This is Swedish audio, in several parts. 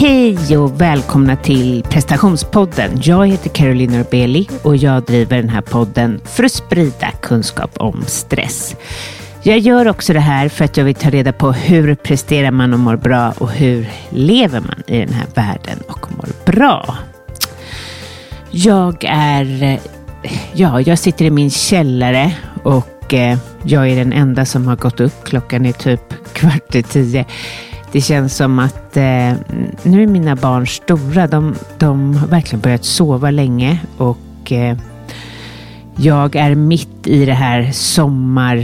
Hej och välkomna till prestationspodden. Jag heter Caroline Norbeli och jag driver den här podden för att sprida kunskap om stress. Jag gör också det här för att jag vill ta reda på hur presterar man och mår bra och hur lever man i den här världen och mår bra. Jag är, eh, ja, jag sitter i min källare och eh, jag är den enda som har gått upp. Klockan är typ kvart i tio. Det känns som att eh, nu är mina barn stora. De, de har verkligen börjat sova länge och eh, jag är mitt i det här sommar,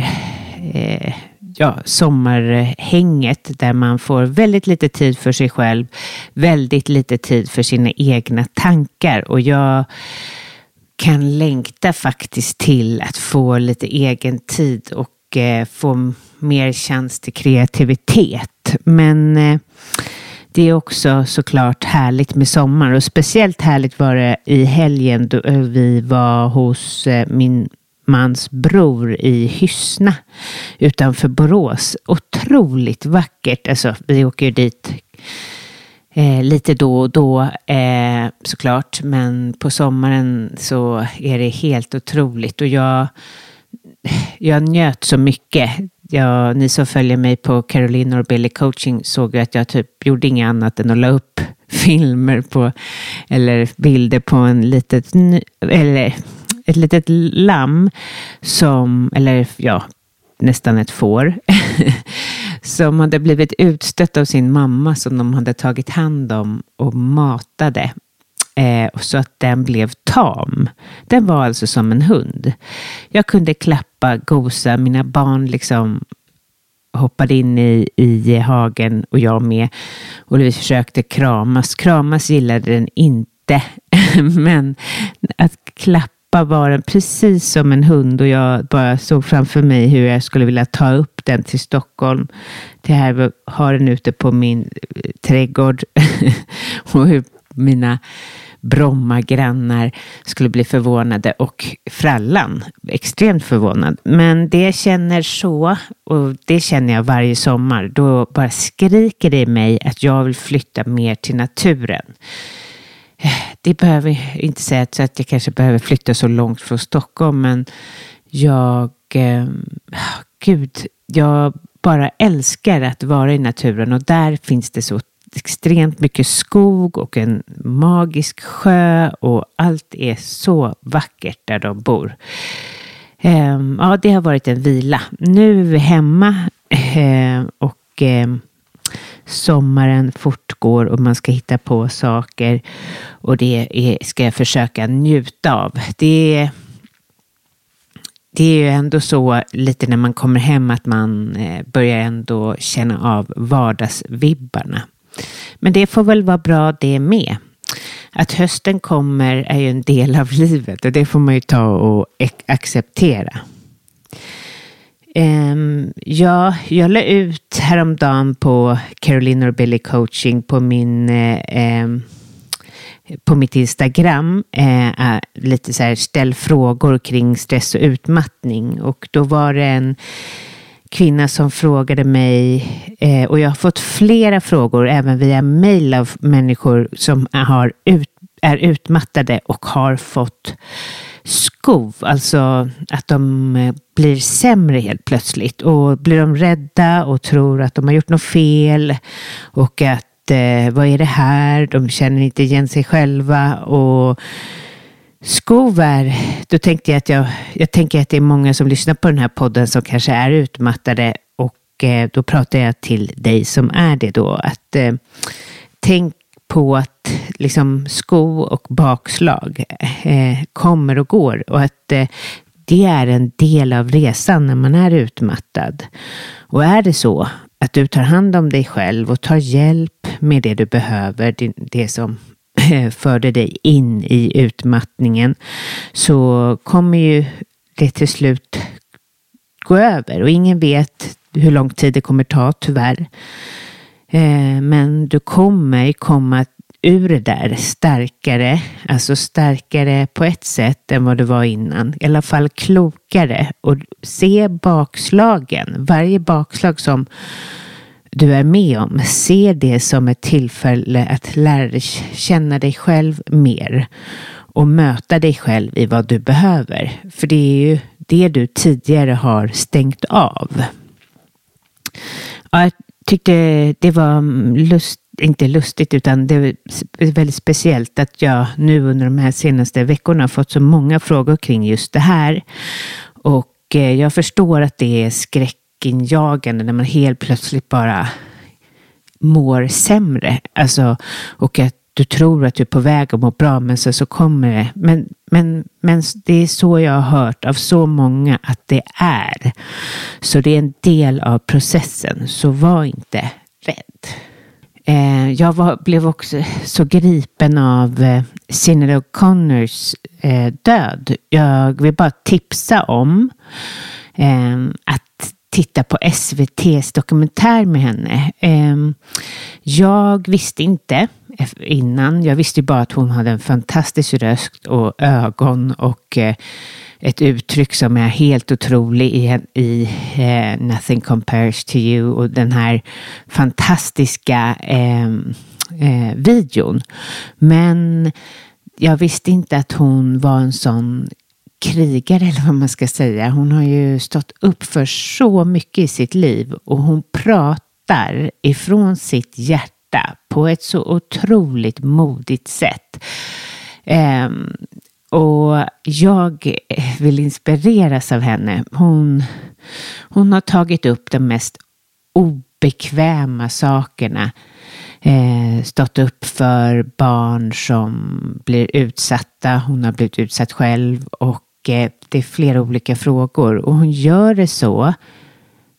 eh, ja, sommarhänget där man får väldigt lite tid för sig själv, väldigt lite tid för sina egna tankar och jag kan längta faktiskt till att få lite egen tid och eh, få mer chans till kreativitet. Men eh, det är också såklart härligt med sommar och speciellt härligt var det i helgen då eh, vi var hos eh, min mans bror i Hyssna utanför Borås. Otroligt vackert. Alltså, vi åker ju dit eh, lite då och då eh, såklart. Men på sommaren så är det helt otroligt. Och jag, jag njöt så mycket. Ja, ni som följer mig på Caroline Norbelli coaching såg ju att jag typ gjorde inget annat än att la upp filmer på eller bilder på en litet, eller ett litet lamm som, eller ja, nästan ett får, som hade blivit utstött av sin mamma som de hade tagit hand om och matade eh, så att den blev tam. Den var alltså som en hund. Jag kunde klappa, gosa, mina barn liksom hoppade in i, i hagen och jag med. Och vi försökte kramas. Kramas gillade den inte. Men att klappa var den precis som en hund och jag bara såg framför mig hur jag skulle vilja ta upp den till Stockholm. Till här har den ute på min eh, trädgård. och hur mina Bromma-grannar skulle bli förvånade och frallan extremt förvånad. Men det jag känner så, och det känner jag varje sommar, då bara skriker det i mig att jag vill flytta mer till naturen. Det behöver inte säga att jag kanske behöver flytta så långt från Stockholm, men jag, eh, ah, gud, jag bara älskar att vara i naturen och där finns det så extremt mycket skog och en magisk sjö och allt är så vackert där de bor. Ehm, ja, det har varit en vila. Nu är vi hemma ehm, och ehm, sommaren fortgår och man ska hitta på saker och det ska jag försöka njuta av. Det det är ju ändå så lite när man kommer hem att man eh, börjar ändå känna av vardagsvibbarna. Men det får väl vara bra det med. Att hösten kommer är ju en del av livet och det får man ju ta och acceptera. Um, ja, jag la ut häromdagen på Caroline och Billy coaching på min um, på mitt Instagram uh, lite så här ställ frågor kring stress och utmattning och då var det en kvinna som frågade mig eh, och jag har fått flera frågor även via mail av människor som har ut, är utmattade och har fått skov, alltså att de eh, blir sämre helt plötsligt och blir de rädda och tror att de har gjort något fel och att eh, vad är det här? De känner inte igen sig själva och Skov är, då tänkte jag att jag, jag tänker att det är många som lyssnar på den här podden som kanske är utmattade och eh, då pratar jag till dig som är det då. Att eh, tänk på att liksom sko och bakslag eh, kommer och går och att eh, det är en del av resan när man är utmattad. Och är det så att du tar hand om dig själv och tar hjälp med det du behöver, det, det som Eh, förde dig in i utmattningen så kommer ju det till slut gå över och ingen vet hur lång tid det kommer ta tyvärr. Eh, men du kommer komma ur det där starkare, alltså starkare på ett sätt än vad du var innan. I alla fall klokare och se bakslagen. Varje bakslag som du är med om. Se det som ett tillfälle att lära känna dig själv mer och möta dig själv i vad du behöver. För det är ju det du tidigare har stängt av. Ja, jag tyckte det var mm, lust, inte lustigt utan det är väldigt speciellt att jag nu under de här senaste veckorna har fått så många frågor kring just det här. Och eh, jag förstår att det är skräck skräckinjagande när man helt plötsligt bara mår sämre. Alltså, och att du tror att du är på väg att må bra men så, så kommer det. Men, men, men det är så jag har hört av så många att det är. Så det är en del av processen. Så var inte rädd. Eh, jag var, blev också så gripen av eh, Sinéad O'Connors eh, död. Jag vill bara tipsa om eh, att titta på SVTs dokumentär med henne. Ehm, jag visste inte innan. Jag visste bara att hon hade en fantastisk röst och ögon och eh, ett uttryck som är helt otrolig i, i eh, Nothing Compares to You och den här fantastiska eh, eh, videon. Men jag visste inte att hon var en sån krigare eller vad man ska säga. Hon har ju stått upp för så mycket i sitt liv och hon pratar ifrån sitt hjärta på ett så otroligt modigt sätt. Um, och jag vill inspireras av henne. Hon, hon har tagit upp de mest obekväma sakerna. Eh, stått upp för barn som blir utsatta. Hon har blivit utsatt själv och det är flera olika frågor. Och hon gör det så.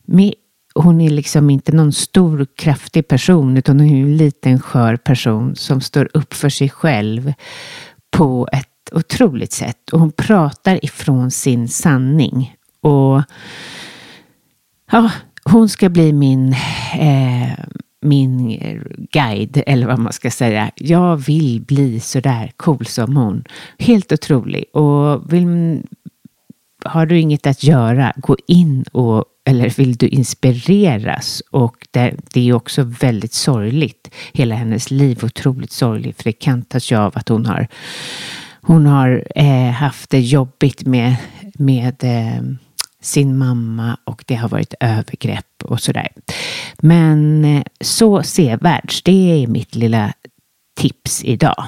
Med, hon är liksom inte någon stor kraftig person utan hon är en liten skör person som står upp för sig själv på ett otroligt sätt. Och hon pratar ifrån sin sanning. Och ja, hon ska bli min, eh, min eh, guide, eller vad man ska säga. Jag vill bli så där cool som hon. Helt otrolig. Och vill, har du inget att göra, gå in och eller vill du inspireras? Och det, det är också väldigt sorgligt. Hela hennes liv otroligt sorgligt. För det kantas ju av att hon har hon har eh, haft det jobbigt med, med eh, sin mamma och det har varit övergrepp och sådär. Men eh, så sevärds, det är mitt lilla tips idag.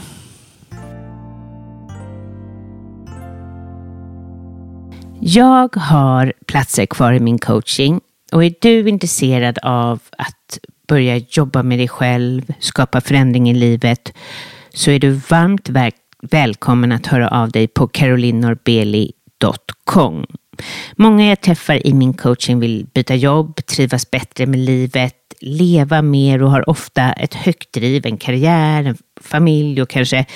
Jag har platser kvar i min coaching och är du intresserad av att börja jobba med dig själv, skapa förändring i livet så är du varmt välkommen att höra av dig på carolinorbeli.com. Många jag träffar i min coaching vill byta jobb, trivas bättre med livet, leva mer och har ofta ett högt driv, en karriär, en familj och kanske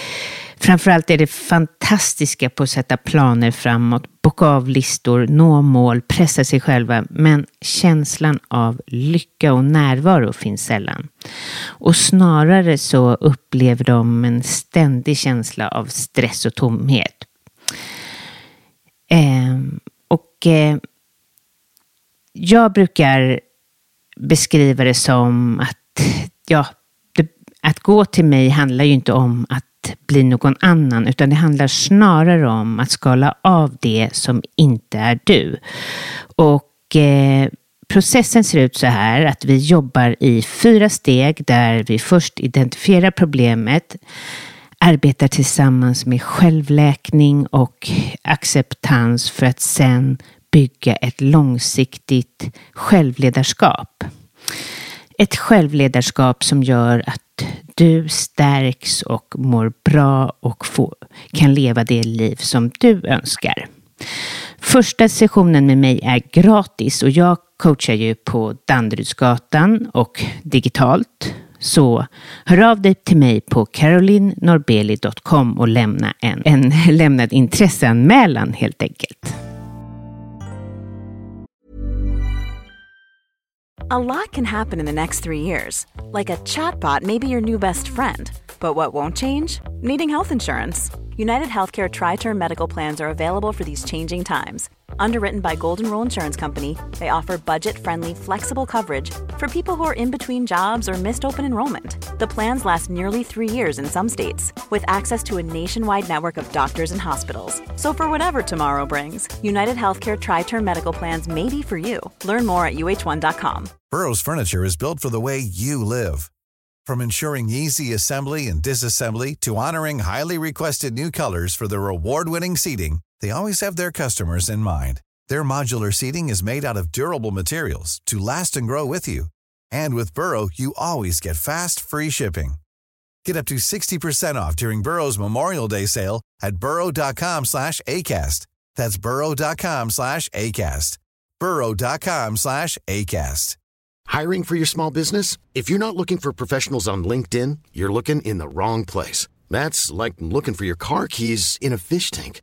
Framförallt är det fantastiska på att sätta planer framåt, bocka av listor, nå mål, pressa sig själva. Men känslan av lycka och närvaro finns sällan. Och snarare så upplever de en ständig känsla av stress och tomhet. Eh, och eh, jag brukar beskriva det som att ja, det, att gå till mig handlar ju inte om att bli någon annan, utan det handlar snarare om att skala av det som inte är du. Och eh, processen ser ut så här att vi jobbar i fyra steg där vi först identifierar problemet, arbetar tillsammans med självläkning och acceptans för att sen bygga ett långsiktigt självledarskap. Ett självledarskap som gör att du stärks och mår bra och får, kan leva det liv som du önskar. Första sessionen med mig är gratis och jag coachar ju på Danderydsgatan och digitalt. Så hör av dig till mig på carolinnorbeli.com och lämna en, en lämnad intresseanmälan helt enkelt. A lot can happen in the next three years. Like a chatbot may be your new best friend. But what won't change? Needing health insurance. United Healthcare Tri Term Medical Plans are available for these changing times Underwritten by Golden Rule Insurance Company, they offer budget-friendly, flexible coverage for people who are in between jobs or missed open enrollment. The plans last nearly three years in some states, with access to a nationwide network of doctors and hospitals. So for whatever tomorrow brings, United Healthcare Tri-Term Medical Plans may be for you. Learn more at uh1.com. Burrow's furniture is built for the way you live. From ensuring easy assembly and disassembly to honoring highly requested new colors for their award-winning seating, they always have their customers in mind. Their modular seating is made out of durable materials to last and grow with you. And with Burrow, you always get fast, free shipping. Get up to 60% off during Burrow's Memorial Day sale at burrow.com slash ACAST. That's burrow.com slash ACAST. burrow.com slash ACAST. Hiring for your small business? If you're not looking for professionals on LinkedIn, you're looking in the wrong place. That's like looking for your car keys in a fish tank.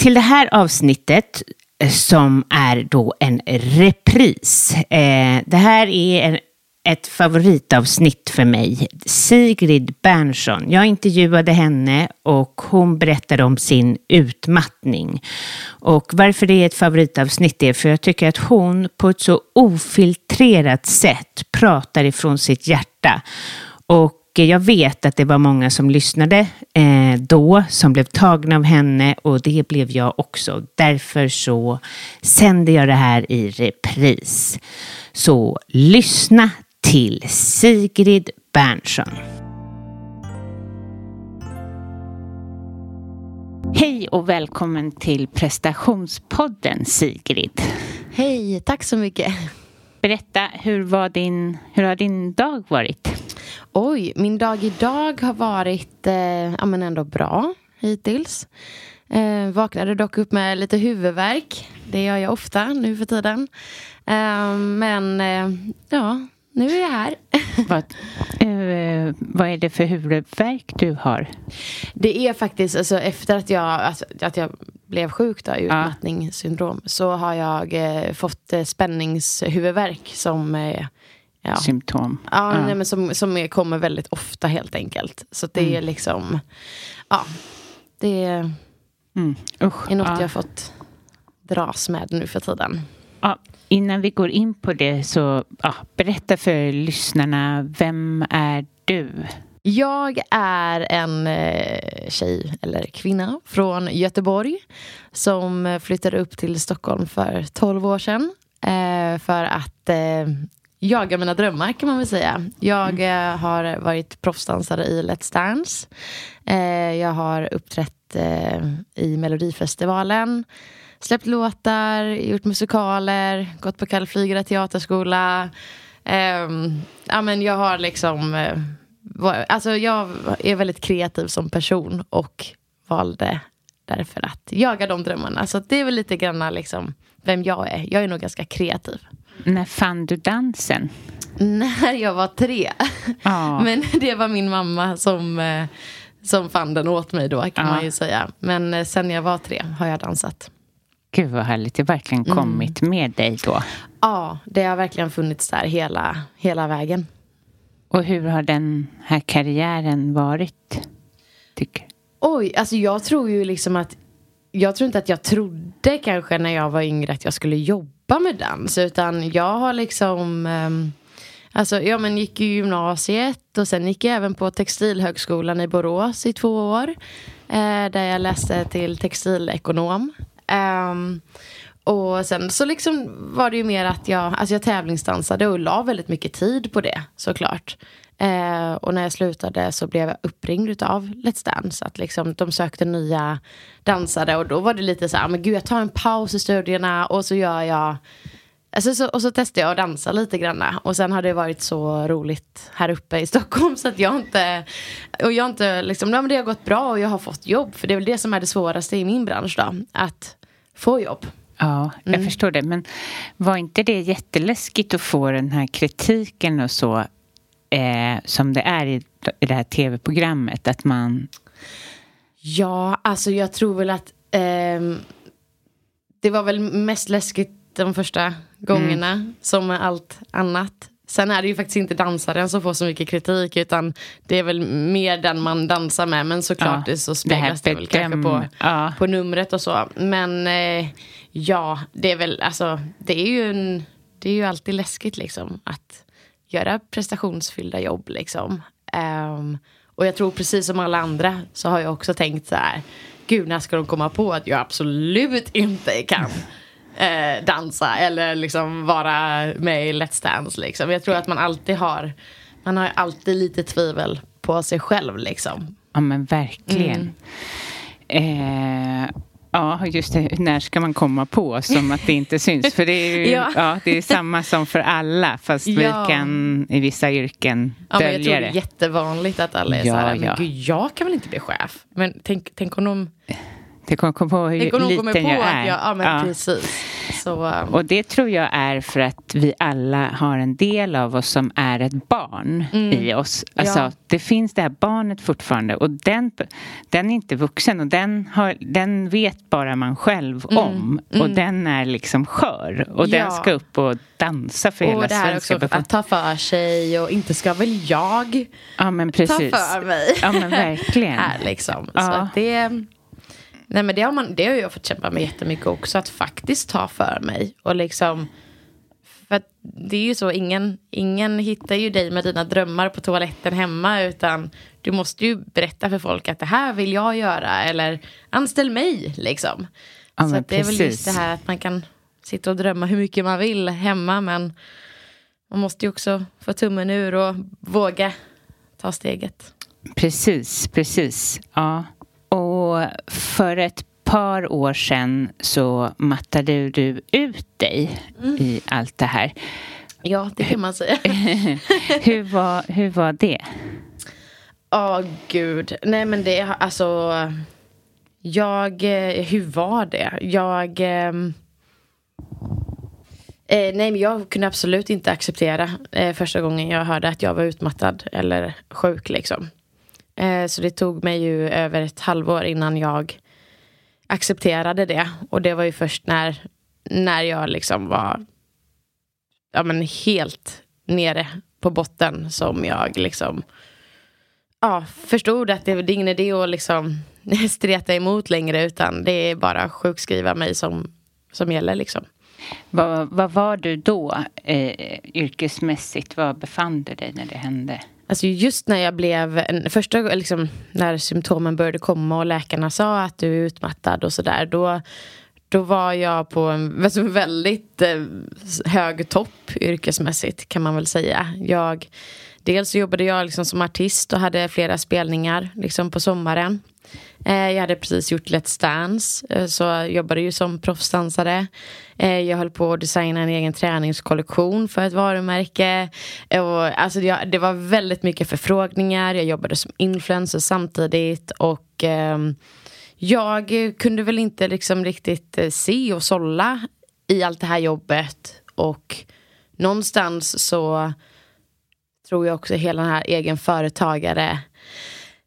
Till det här avsnittet eh, som är då en repris. Eh, det här är en, ett favoritavsnitt för mig. Sigrid Bernson. Jag intervjuade henne och hon berättade om sin utmattning. Och varför det är ett favoritavsnitt är för jag tycker att hon på ett så ofiltrerat sätt pratar ifrån sitt hjärta. Och jag vet att det var många som lyssnade eh, då, som blev tagna av henne och det blev jag också. Därför så sänder jag det här i repris. Så lyssna till Sigrid Bernson. Hej och välkommen till prestationspodden Sigrid. Hej, tack så mycket. Berätta, hur, var din, hur har din dag varit? Oj, min dag idag har varit eh, ja, men ändå bra hittills. Eh, vaknade dock upp med lite huvudvärk. Det gör jag ofta nu för tiden. Eh, men eh, ja, nu är jag här. vad, eh, vad är det för huvudvärk du har? Det är faktiskt, alltså, efter att jag, alltså, att jag blev sjuk då, utmattningssyndrom, så har jag eh, fått eh, spänningshuvudvärk som eh, ja. symptom. Ja, ja. Nej, men som, som kommer väldigt ofta helt enkelt. Så det mm. är liksom, ja, det är, mm. Usch, är något ja. jag har fått dras med nu för tiden. Ja, innan vi går in på det så ja, berätta för lyssnarna, vem är du? Jag är en eh, tjej eller kvinna från Göteborg som flyttade upp till Stockholm för 12 år sedan. Eh, för att eh, jaga mina drömmar kan man väl säga. Jag mm. har varit proffsdansare i Let's Dance. Eh, jag har uppträtt eh, i Melodifestivalen. Släppt låtar, gjort musikaler, gått på Kalle Flygare teaterskola. Ehm, ja, men jag har liksom... Eh, alltså jag är väldigt kreativ som person och valde därför att jaga de drömmarna. Så det är väl lite grann liksom vem jag är. Jag är nog ganska kreativ. När fann du dansen? När jag var tre. Ja. Men det var min mamma som, eh, som fann den åt mig då kan ja. man ju säga. Men eh, sen jag var tre har jag dansat. Gud vad härligt, det har verkligen mm. kommit mm. med dig då. Ja, det har verkligen funnits där hela, hela vägen. Och hur har den här karriären varit? Tycker Oj, alltså jag tror ju liksom att jag tror inte att jag trodde kanske när jag var yngre att jag skulle jobba med dans. Utan jag har liksom... Um, alltså, ja, men gick i gymnasiet och sen gick jag även på Textilhögskolan i Borås i två år. Eh, där jag läste till textilekonom. Um, och sen så liksom var det ju mer att jag, alltså jag tävlingsdansade och la väldigt mycket tid på det såklart. Eh, och när jag slutade så blev jag uppringd av Let's Dance. Att liksom, de sökte nya dansare och då var det lite så här, men gud jag tar en paus i studierna och så gör jag Alltså, så, och så testade jag att dansa lite grann. Och sen har det varit så roligt här uppe i Stockholm så att jag inte... Och jag inte liksom, nej, men det har gått bra och jag har fått jobb. För det är väl det som är det svåraste i min bransch då. Att få jobb. Ja, jag mm. förstår det. Men var inte det jätteläskigt att få den här kritiken och så eh, som det är i, i det här tv-programmet? Att man... Ja, alltså jag tror väl att eh, det var väl mest läskigt de första gångerna mm. som med allt annat. Sen är det ju faktiskt inte dansaren som får så mycket kritik utan det är väl mer den man dansar med. Men såklart ja, så speglas det, det väl kanske på, ja. på numret och så. Men eh, ja, det är väl alltså det är ju en, det är ju alltid läskigt liksom att göra prestationsfyllda jobb liksom. Um, och jag tror precis som alla andra så har jag också tänkt så här. Gud, när ska de komma på att jag absolut inte kan eh, dansa eller liksom vara med i Let's Dance. Liksom. Jag tror att man alltid har, man har alltid lite tvivel på sig själv. Liksom. Ja, men verkligen. Mm. Eh, Ja, just det. När ska man komma på som att det inte syns? För det är ju ja. ja. det är samma som för alla, fast ja. vi kan i vissa yrken ja, dölja men Jag tror det är jättevanligt att alla är ja, så här, men gud, jag kan väl inte bli chef? Men tänk, tänk om de det kommer komma på hur liten jag är. Jag, ja, men ja. precis. Så, um... Och det tror jag är för att vi alla har en del av oss som är ett barn mm. i oss. Alltså, ja. Det finns det här barnet fortfarande och den, den är inte vuxen och den, har, den vet bara man själv mm. om. Mm. Och den är liksom skör och ja. den ska upp och dansa för och hela svenska befolkningen. Att ta för sig och inte ska väl jag ja, men precis. ta för mig. Ja men verkligen. här liksom. Så att det Nej men det har, man, det har jag fått kämpa med jättemycket också. Att faktiskt ta för mig. Och liksom. För det är ju så, ingen, ingen hittar ju dig med dina drömmar på toaletten hemma. Utan du måste ju berätta för folk att det här vill jag göra. Eller anställ mig liksom. Ja, så det är väl just det här att man kan sitta och drömma hur mycket man vill hemma. Men man måste ju också få tummen ur och våga ta steget. Precis, precis. Ja. Och för ett par år sedan så mattade du ut dig mm. i allt det här. Ja, det kan man säga. hur, var, hur var det? Ja, oh, gud. Nej, men det, alltså... Jag... Eh, hur var det? Jag... Ehm, eh, nej, men jag kunde absolut inte acceptera eh, första gången jag hörde att jag var utmattad eller sjuk. Liksom. Eh, så det tog mig ju över ett halvår innan jag accepterade det. Och det var ju först när, när jag liksom var ja, men helt nere på botten som jag liksom ja, förstod att det, det är ingen idé att liksom streta emot längre utan det är bara sjukskriva mig som, som gäller. Liksom. Vad, vad var du då eh, yrkesmässigt? Var befann du dig när det hände? Alltså just när jag blev, första liksom, när symptomen började komma och läkarna sa att du är utmattad och sådär, då, då var jag på en alltså, väldigt eh, hög topp yrkesmässigt kan man väl säga. Jag, dels jobbade jag liksom som artist och hade flera spelningar liksom på sommaren. Eh, jag hade precis gjort Let's Dance, eh, så jag jobbade ju som proffsdansare. Eh, jag höll på att designa en egen träningskollektion för ett varumärke. Och, alltså, det var väldigt mycket förfrågningar. Jag jobbade som influencer samtidigt. Och ehm, jag kunde väl inte liksom riktigt se och sålla i allt det här jobbet. Och någonstans så tror jag också hela den här egen företagare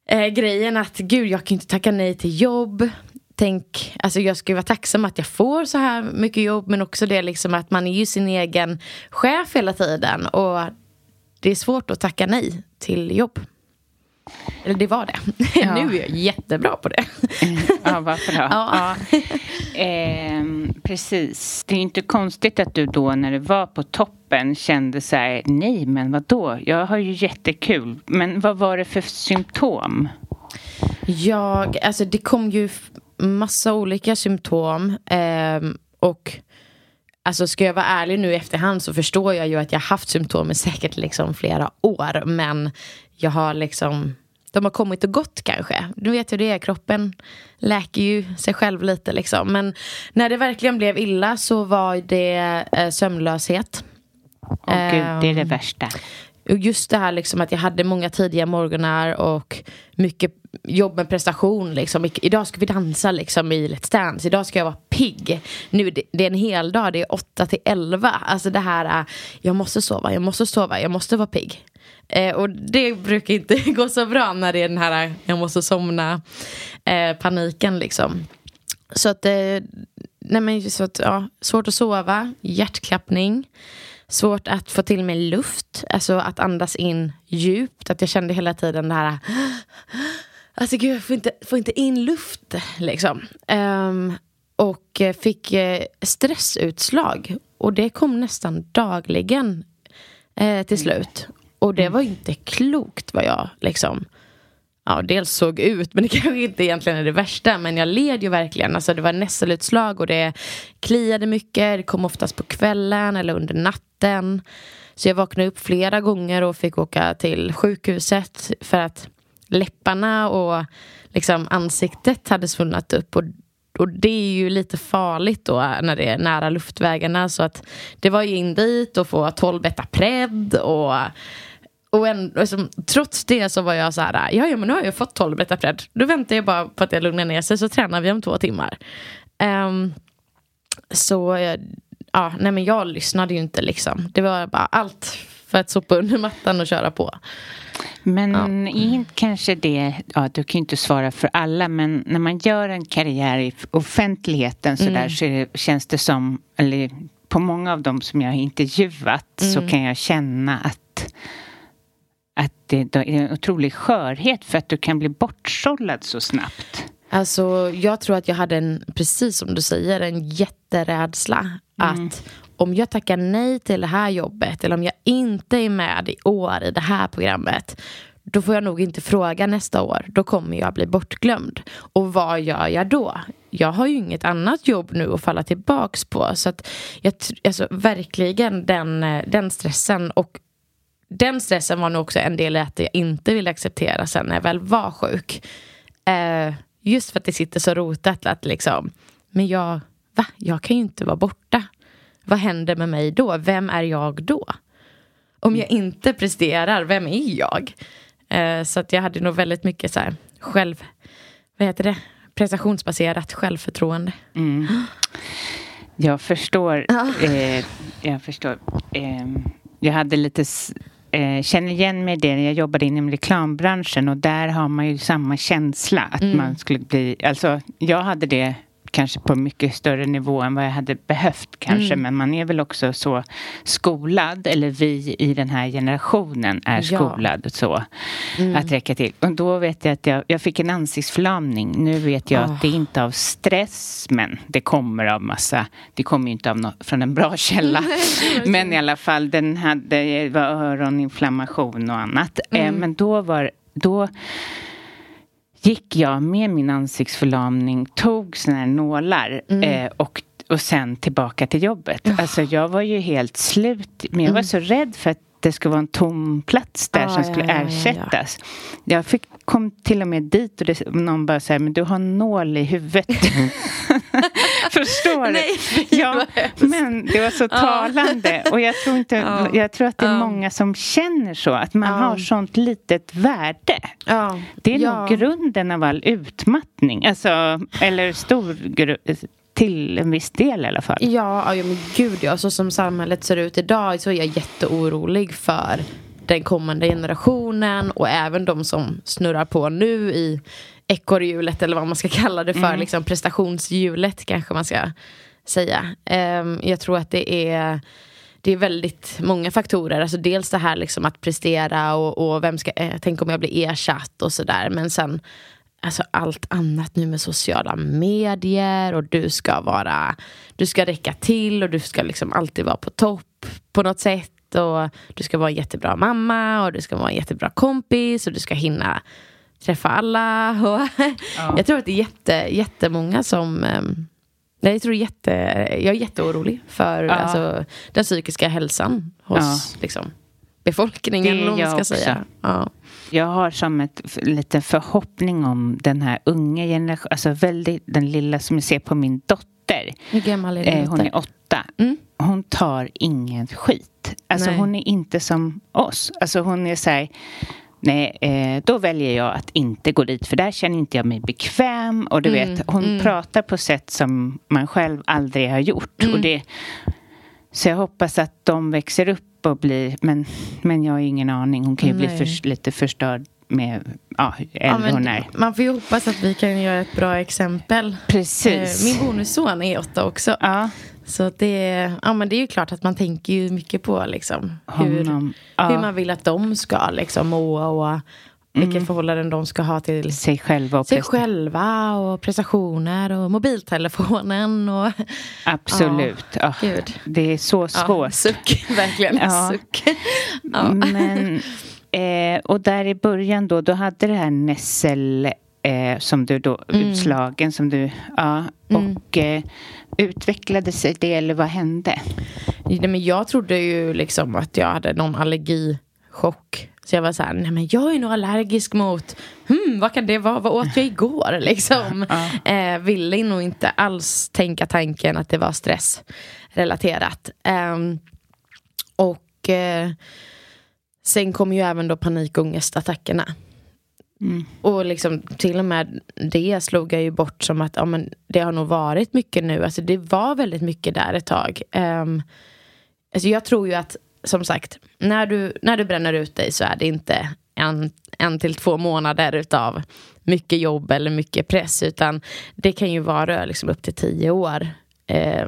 eh, grejen att gud, jag kan inte tacka nej till jobb. Tänk, alltså jag ska vara tacksam att jag får så här mycket jobb men också det liksom att man är ju sin egen chef hela tiden och det är svårt att tacka nej till jobb. Eller det var det. Ja. nu är jag jättebra på det. ja, varför då? Ja. ja. Eh, precis. Det är inte konstigt att du då när du var på kroppen kände så här, nej men vad då? jag har ju jättekul. Men vad var det för symptom? Jag, alltså det kom ju massa olika symptom. Eh, och Alltså ska jag vara ärlig nu i efterhand så förstår jag ju att jag haft symptom i säkert liksom flera år. Men jag har liksom, de har kommit och gått kanske. Du vet hur det är, kroppen läker ju sig själv lite liksom. Men när det verkligen blev illa så var det eh, sömnlöshet. Åh gud, det är det Ehm, värsta. just det här liksom att jag hade många tidiga morgnar och mycket jobb med prestation. Liksom. Idag ska vi dansa liksom, i Let's Dance. Idag ska jag vara pigg. Nu, det, det är en hel dag, det är 8 till 11. Alltså det här, äh, jag måste sova, jag måste sova, jag måste vara pigg. Eh, och det brukar inte gå så bra när det är den här, äh, jag måste somna, eh, paniken liksom. Så att, eh, nej men så att, ja, svårt att sova, hjärtklappning. Svårt att få till mig luft, alltså att andas in djupt. Att jag kände hela tiden det här... Alltså gud, jag får inte, får inte in luft liksom. Ehm, och fick eh, stressutslag. Och det kom nästan dagligen eh, till slut. Och det var inte klokt vad jag liksom ja, dels såg ut, men det kanske inte egentligen är det värsta. Men jag led ju verkligen. Alltså, det var nässelutslag och det kliade mycket. Det kom oftast på kvällen eller under natten. Så jag vaknade upp flera gånger och fick åka till sjukhuset för att läpparna och liksom ansiktet hade svullnat upp. Och, och det är ju lite farligt då när det är nära luftvägarna. Så att det var ju in dit och få 12 Betapred och och en, alltså, trots det så var jag så här, ja, ja men nu har jag fått 12 Betapred. Då väntar jag bara på att jag lugnar ner sig så tränar vi om två timmar. Ehm, så, eh, ja, nej men jag lyssnade ju inte liksom. Det var bara allt för att sopa under mattan och köra på. Men Ja. kanske det, ja du kan ju inte svara för alla, men när man gör en karriär i offentligheten så där så det, känns det som, eller på många av dem som jag har intervjuat så kan jag känna att att det, det är en otrolig skörhet för att du kan bli bortsållad så snabbt. Alltså, jag tror att jag hade en, precis som du säger, en jätterädsla. Att om jag tackar nej till det här jobbet eller om jag inte är med i år i det här programmet då får jag nog inte fråga nästa år. Då kommer jag bli bortglömd. Och vad gör jag då? Jag har ju inget annat jobb nu att falla tillbaks på. Så att jag, alltså, verkligen den, eh, den stressen. Och den stressen var nog också en del i att jag inte ville acceptera sen när jag väl var sjuk. Eh, just för att det sitter så rotat att liksom, men jag, va? Jag kan ju inte vara borta. Vad händer med mig då? Vem är jag då? Om jag inte presterar, vem är jag? Eh, så att jag hade nog väldigt mycket så här själv, vad heter det? Prestationsbaserat självförtroende. Jag förstår. Eh, jag förstår. Eh, jag hade lite... Eh, känner igen mig i det. Jag jobbade inom reklambranschen och där har man ju samma känsla att man skulle bli... Alltså, jag hade det kanske på mycket större nivå än vad jag hade behövt kanske men man är väl också så skolad eller vi i den här generationen är Ja. skolad så att räcka till. Och då vet jag att jag, jag fick en ansiktsförlamning. Nu vet jag att det är inte av stress men det kommer av massa, det kommer ju inte av nå- från en bra källa. men i alla fall den hade, var öroninflammation och annat. Eh, men då var, då gick jag med min ansiktsförlamning, tog såna här nålar eh, och, och sen tillbaka till jobbet. Alltså jag var ju helt slut, men jag var så rädd för att det skulle vara en tom plats där Ah, som ja, skulle ja, ja, ja. ersättas. Jag fick, kom till och med dit och det, någon bara säger men du har en nål i huvudet. Förstår Nej, du? fy, Ja, men det var så talande. Och jag tror, inte, Ja. jag tror att det är Ja. många som känner så, att man Ja. har sånt litet värde. Ja, Det är ja. nog grunden av all utmattning. Alltså, eller stor gru- till en viss del i alla fall. Ja, ja men gud ja. Så som samhället ser ut idag så är jag jätteorolig för den kommande generationen och även de som snurrar på nu i ekorrhjulet eller vad man ska kalla det för. Liksom prestationshjulet kanske man ska säga. Ehm, jag tror att det är det är väldigt många faktorer. Alltså dels det här liksom att prestera och, och vem ska, eh, tänk om jag blir ersatt och sådär. Men sen alltså allt annat nu med sociala medier och du ska vara, du ska räcka till och du ska liksom alltid vara på topp på något sätt och du ska vara en jättebra mamma och du ska vara en jättebra kompis och du ska hinna träffa alla. Och Jag tror att det är jätte, jättemånga som, ehm, Jag, tror jätte, jag är jätteorolig för Ja. alltså, den psykiska hälsan hos liksom, befolkningen. Det man jag ska säga. Ja. Jag har som ett f- liten förhoppning om den här unga generationen, alltså väldigt, den lilla som jag ser på min dotter. Hur gammal är din Eh, hon är åtta. Mm. Hon tar ingen skit. Alltså Nej. hon är inte som oss. Alltså hon är så här, nej, eh, då väljer jag att inte gå dit för där känner inte jag mig bekväm. Och du Mm, vet, hon pratar på sätt som man själv aldrig har gjort. Mm. Och det, så jag hoppas att de växer upp och blir, men, men jag har ingen aning. Hon kan ju bli Nej. för, lite förstörd med ja, hur Ja, äldre hon är. man får ju hoppas att vi kan göra ett bra exempel. Precis. Eh, Min bonusson är åtta också. ja, Så det, ja, men det är ju klart att man tänker ju mycket på liksom, hur, honom. Ja, hur man vill att de ska liksom, må och vilket förhållanden de ska ha till sig själva och sig själva och prestationer och mobiltelefonen och Absolut. Ja, gud. det är så Ja, svårt. suck, verkligen Ja. suck. Ja. Men, eh, och där i början då, då hade det här Nessel eh, som du då, Mm. utslagen som du, ja, och eh, utvecklade sig det eller vad hände? Nej, men jag trodde ju liksom att jag hade någon allergichock. Så jag var så här, nej men jag är nog allergisk mot, hmm, vad kan det vara, vad åt jag igår liksom. Eh, ville nog inte alls tänka tanken att det var stressrelaterat. Ehm, och eh, sen kom ju även då panikångestattackerna. Och liksom till och med det slog jag ju bort som att ja, men det har nog varit mycket nu. Alltså det var väldigt mycket där ett tag. Um, alltså jag tror ju att, som sagt, när du, när du bränner ut dig så är det inte en, en till två månader utav mycket jobb eller mycket press. Utan det kan ju vara liksom upp till tio år. Eh,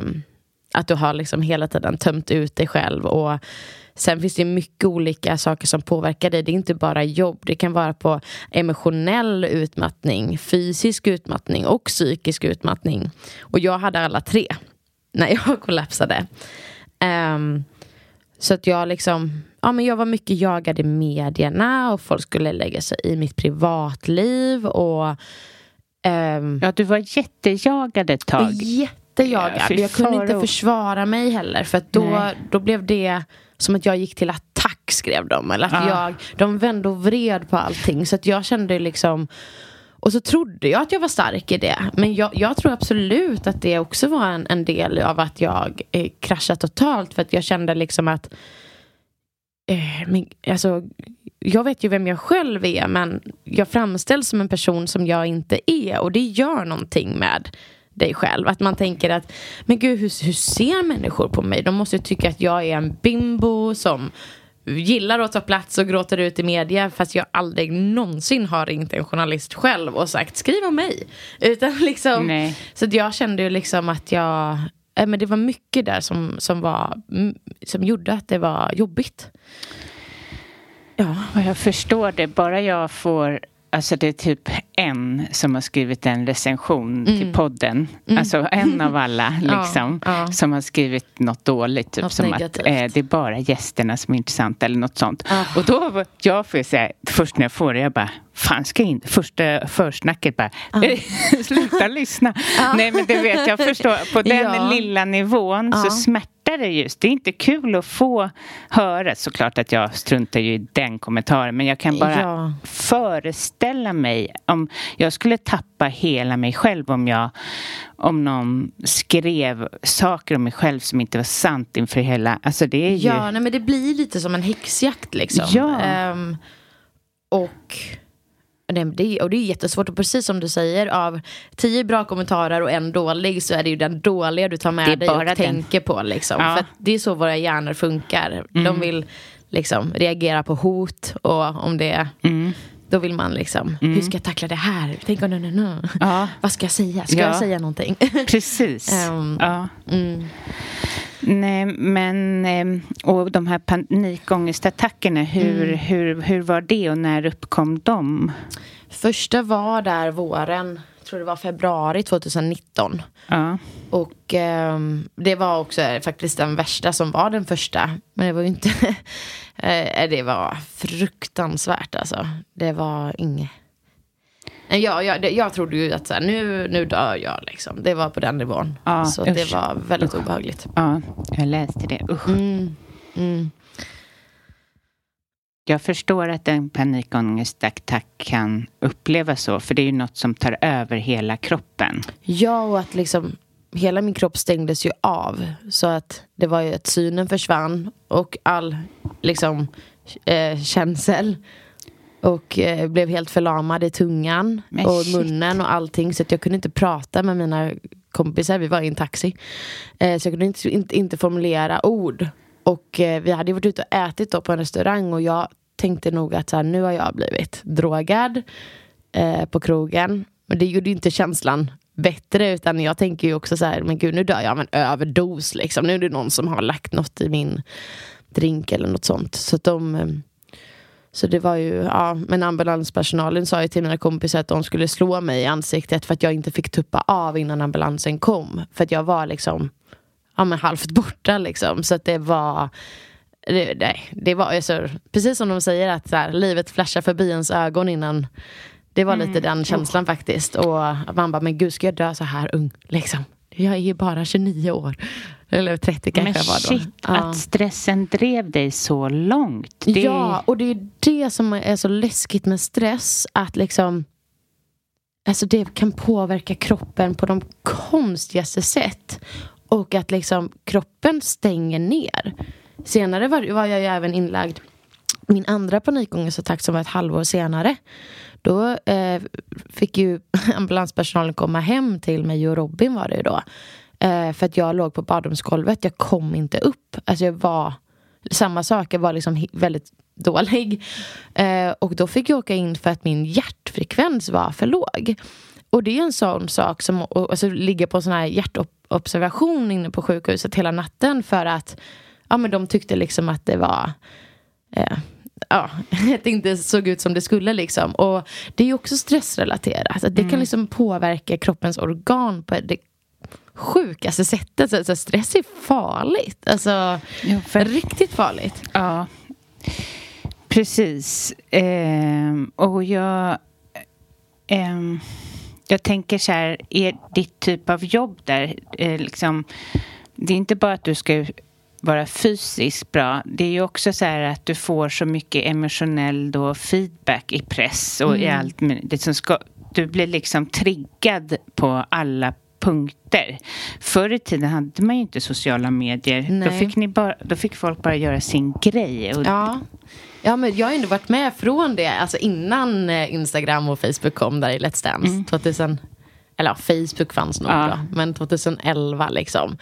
att du har liksom hela tiden tömt ut dig själv. Och Sen finns det mycket olika saker som påverkar dig. Det är inte bara jobb. Det kan vara på emotionell utmattning, fysisk utmattning och psykisk utmattning. Och jag hade alla tre när jag kollapsade. Ehm, så att jag liksom, ja men jag var mycket jagad i medierna och folk skulle lägga sig i mitt privatliv och ehm, Ja, du var jättejagad ett tag. Jättejagad. Ja, jag kunde inte försvara mig heller. För att då, Nej. då blev det som att jag gick till attack skrev de. Eller att Ah. jag, de vände och vred på allting. Så att jag kände liksom och så trodde jag att jag var stark i det. Men jag, jag tror absolut att det också var en, en del av att jag eh, kraschade totalt. För att jag kände liksom att eh, men, alltså, jag vet ju vem jag själv är men jag framställs som en person som jag inte är och det gör någonting med dig själv. Att man tänker att men gud hur, hur ser människor på mig? De måste ju tycka att jag är en bimbo som gillar att ta plats och gråter ut i media fast jag aldrig någonsin har ringt en journalist själv och sagt skriv om mig. Utan liksom, Nej. så jag kände ju liksom att jag eh, men det var mycket där som, som, var, som gjorde att det var jobbigt. Ja. Och jag förstår det. Bara jag får... Alltså det är typ en som har skrivit en recension till podden. Alltså en av alla Mm. Ja, liksom. ja. Som har skrivit något dåligt. Typ Något som negativt. att eh, det är bara gästerna som är intressanta eller något sånt. Ja. Och då jag får jag säga, först när jag får det, jag bara Fan ska jag in? Första försnacket bara Sluta lyssna. Nej men du vet, jag förstår. På den Ja. lilla nivån så Ja. smärtar det just. Det är inte kul att få höra. Såklart att jag struntar ju i den kommentaren. Men jag kan bara Ja. föreställa mig om jag skulle tappa hela mig själv om jag om någon skrev saker om mig själv som inte var sant inför hela... Alltså det är ju... Ja, nej, men det blir lite som en häxjakt liksom. Ja. Ehm, och, det, och det är jättesvårt. Och precis som du säger, av tio bra kommentarer och en dålig så är det ju den dåliga du tar med dig och den. tänker på. Liksom. Ja. Mm. För att det är så våra hjärnor funkar. De vill liksom reagera på hot och om det Mm. Då vill man liksom, hur ska jag tackla det här? Tänk om, no, no, no. Ja. Vad ska jag säga? Ska Ja. jag säga någonting? Precis. Ehm, ja. mm. Nej, men... ehm, Och de här panikångestattackerna, hur, Mm. hur, hur var det och när uppkom de? Första var där våren, tror det var februari 2019. Ja. Och ehm, det var också faktiskt den värsta som var den första. Men det var ju inte... eh, det var fruktansvärt alltså. Det var inget... Ja, jag, jag trodde ju att så här, nu, nu dör jag. Liksom. Det var på den nivån. Ja, så usch. det var väldigt obehagligt. Ja, jag läste det. Usch. Mm. Mm. Jag förstår att en panikångestattack kan upplevas så, för det är ju något som tar över hela kroppen. Ja, och att liksom hela min kropp stängdes ju av. Så att det var ju att synen försvann och all liksom eh, känsel. Och eh, blev helt förlamad i tungan Men och shit. munnen och allting. Så att jag kunde inte prata med mina kompisar. Vi var i en taxi. Eh, så jag kunde inte, inte, inte formulera ord. Och eh, vi hade varit ute och ätit då på en restaurang och jag tänkte nog att så här, nu har jag blivit drogad eh, på krogen. Men det gjorde ju inte känslan bättre utan jag tänker ju också så här, men gud nu dör jag av en överdos liksom. Nu är det någon som har lagt något i min drink eller något sånt. Så att de eh, så det var ju, ja, men ambulanspersonalen sa ju till mina kompisar att de skulle slå mig i ansiktet för att jag inte fick tuppa av innan ambulansen kom. För att jag var liksom, ja men halvt borta liksom. Så att det var, det, nej, det var alltså, precis som de säger att så här, livet flashar förbi ens ögon innan. Det var lite den känslan faktiskt. Och man bara, men gud ska jag dö så här ung liksom? Jag är ju bara 29 år. Eller 30 kanske Men jag var då. shit, Ja. att stressen drev dig så långt. Det... Ja, och det är det som är så läskigt med stress. Att liksom Alltså det kan påverka kroppen på de konstigaste sätt. Och att liksom kroppen stänger ner. Senare var, var jag ju även inlagd min andra panikångestattack som var ett halvår senare. Då eh, fick ju ambulanspersonalen komma hem till mig och Robin var det ju då. Eh, för att jag låg på badrumsgolvet. Jag kom inte upp. Alltså jag var samma sak. Jag var liksom väldigt dålig. Eh, och då fick jag åka in för att min hjärtfrekvens var för låg. Och det är en sån sak som alltså, ligger på sån här hjärtobservation inne på sjukhuset hela natten för att ja, men de tyckte liksom att det var eh, ja, att det inte såg ut som det skulle liksom. Och det är ju också stressrelaterat. Att det kan liksom påverka kroppens organ på det sjukaste sättet. Så, så stress är farligt. Alltså, Ja, för- riktigt farligt. Ja, precis. Ehm, och jag... ehm, jag tänker så här, är ditt typ av jobb där eh, liksom... Det är inte bara att du ska vara fysiskt bra. Det är ju också så här att du får så mycket emotionell då feedback i press och i allt. Det som ska, du blir liksom triggad på alla punkter. Förr i tiden hade man ju inte sociala medier. Då fick, ni bara, då fick folk bara göra sin grej. Och, Ja. Ja, men jag har ändå varit med från det. Alltså innan eh, Instagram och Facebook kom där i Let's Dance. 2000, eller ja, Facebook fanns nog Ja. då. Men 2011 liksom.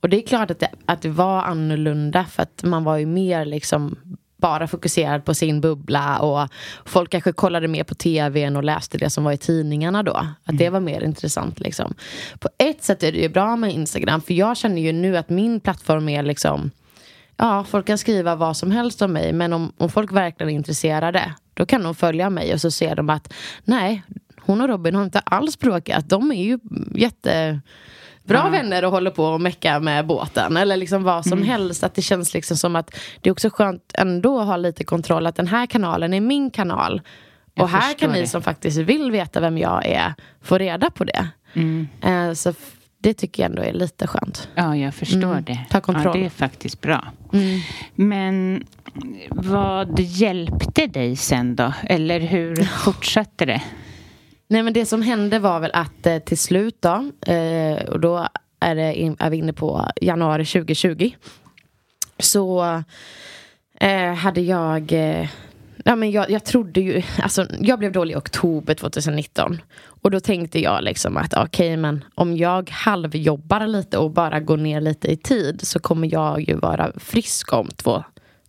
Och det är klart att det, att det var annorlunda. För att man var ju mer liksom bara fokuserad på sin bubbla och folk kanske kollade mer på tvn och läste det som var i tidningarna då. Att det var mer intressant liksom. På ett sätt är det ju bra med Instagram för jag känner ju nu att min plattform är liksom Ja, folk kan skriva vad som helst om mig men om, om folk verkligen är intresserade då kan de följa mig och så ser de att nej, hon och Robin har inte alls bråkat. De är ju jättebra vänner och håller på och mecka med båten eller liksom vad som Mm. helst. Att det känns liksom som att det är också skönt ändå att ha lite kontroll att den här kanalen är min kanal. Jag och här kan ni det. som faktiskt vill veta vem jag är få reda på det. Mm. Eh, så det tycker jag ändå är lite skönt. Ja, jag förstår Mm, det. ta kontroll. Ja, det är faktiskt bra. Men vad hjälpte dig sen då? Eller hur fortsatte det? Nej men det som hände var väl att eh, till slut då, eh, och då är, det är vi inne på januari 2020. Så eh, hade jag, ja men jag, jag trodde ju, alltså jag blev dålig i oktober 2019. Och då tänkte jag liksom att okej men om jag halvjobbar lite och bara går ner lite i tid så kommer jag ju vara frisk om två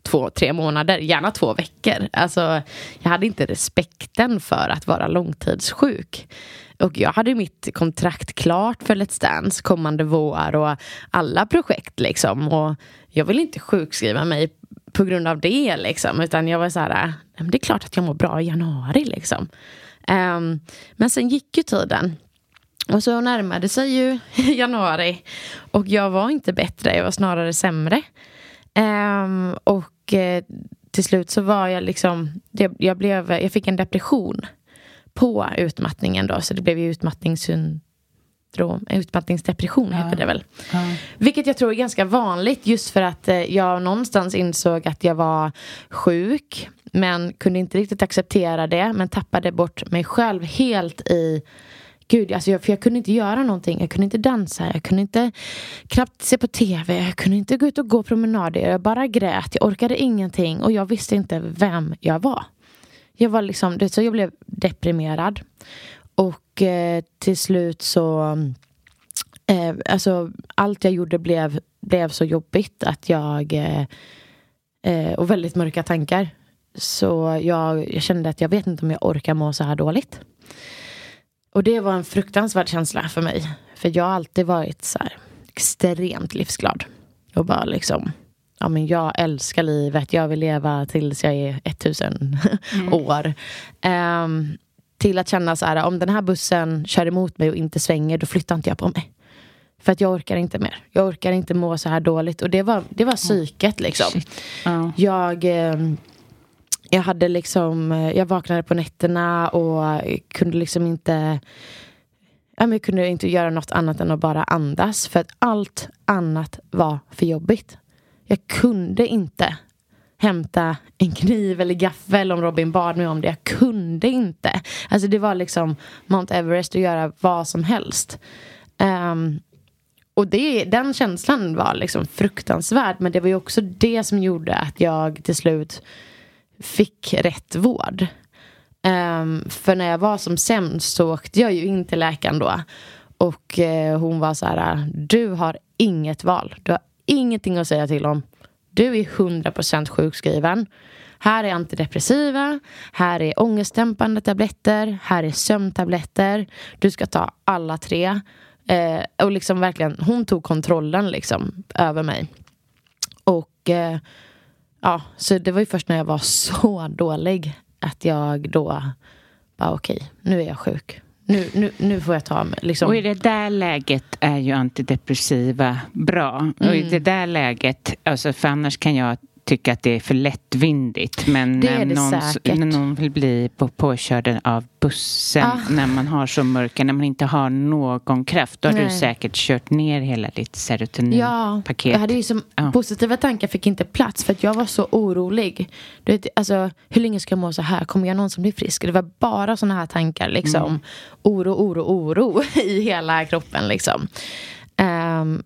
två, tre månader, gärna två veckor. Alltså, jag hade inte respekten för att vara långtidssjuk. Och jag hade mitt kontrakt klart för Let's Dance kommande vår och alla projekt liksom. Och jag vill inte sjukskriva mig på grund av det liksom. Utan jag var så här, äh, det är klart att jag mår bra i januari liksom. Ehm, men sen gick ju tiden. Och så närmade sig ju januari. Och jag var inte bättre, jag var snarare sämre. Ehm, och eh, till slut så var jag liksom, det, jag, blev, jag fick en depression på utmattningen då, så det blev ju utmattningssyndrom, utmattningsdepression heter det väl. Ja. Vilket jag tror är ganska vanligt just för att eh, jag någonstans insåg att jag var sjuk men kunde inte riktigt acceptera det men tappade bort mig själv helt i Gud, alltså jag, för jag kunde inte göra någonting. Jag kunde inte dansa, jag kunde inte knappt se på tv, jag kunde inte gå ut och gå promenader. Jag bara grät, jag orkade ingenting och jag visste inte vem jag var. Jag var liksom, så jag blev deprimerad. Och eh, till slut så... Eh, alltså, allt jag gjorde blev, blev så jobbigt att jag... Eh, eh, och väldigt mörka tankar. Så jag, jag kände att jag vet inte om jag orkar må så här dåligt. Och det var en fruktansvärd känsla för mig. För jag har alltid varit så här extremt livsglad. Och bara liksom, ja men jag älskar livet, jag vill leva tills jag är 1000 mm. år. Um, till att känna så här, om den här bussen kör emot mig och inte svänger, då flyttar inte jag på mig. För att jag orkar inte mer. Jag orkar inte må så här dåligt. Och det var, det var psyket liksom. Ja. Jag... Um, jag hade liksom, jag vaknade på nätterna och kunde liksom inte jag kunde inte göra något annat än att bara andas för att allt annat var för jobbigt. Jag kunde inte hämta en kniv eller gaffel om Robin bad mig om det. Jag kunde inte. Alltså det var liksom Mount Everest att göra vad som helst. Um, och det, den känslan var liksom fruktansvärd men det var ju också det som gjorde att jag till slut fick rätt vård. Um, för när jag var som sämst så åkte jag ju in till läkaren då. Och uh, hon var så här, du har inget val. Du har ingenting att säga till om. Du är 100% sjukskriven. Här är antidepressiva, här är ångestdämpande tabletter, här är sömntabletter. Du ska ta alla tre. Eh, och liksom verkligen, hon tog kontrollen liksom över mig. Och eh, ja, så det var ju först när jag var så dålig att jag då bara okej, okay, nu är jag sjuk. Nu, nu, nu får jag ta mig. Liksom. Och i det där läget är ju antidepressiva bra. Mm. Och i mm. det där läget, alltså för annars kan jag tycka att det är för lättvindigt. Men det när, någon, när någon vill bli på, påkörd av bussen ah. när man har så mörka, när man inte har någon kraft, då har Nej. du säkert kört ner hela ditt serotoninpaket. Ja, jag hade ju som, ja. positiva tankar fick inte plats för att jag var så orolig. Du vet, alltså, hur länge ska jag må så här? Kommer jag någonsin bli frisk? Det var bara sådana här tankar. Liksom. Mm. Oro, oro, oro i hela kroppen. Liksom. Um,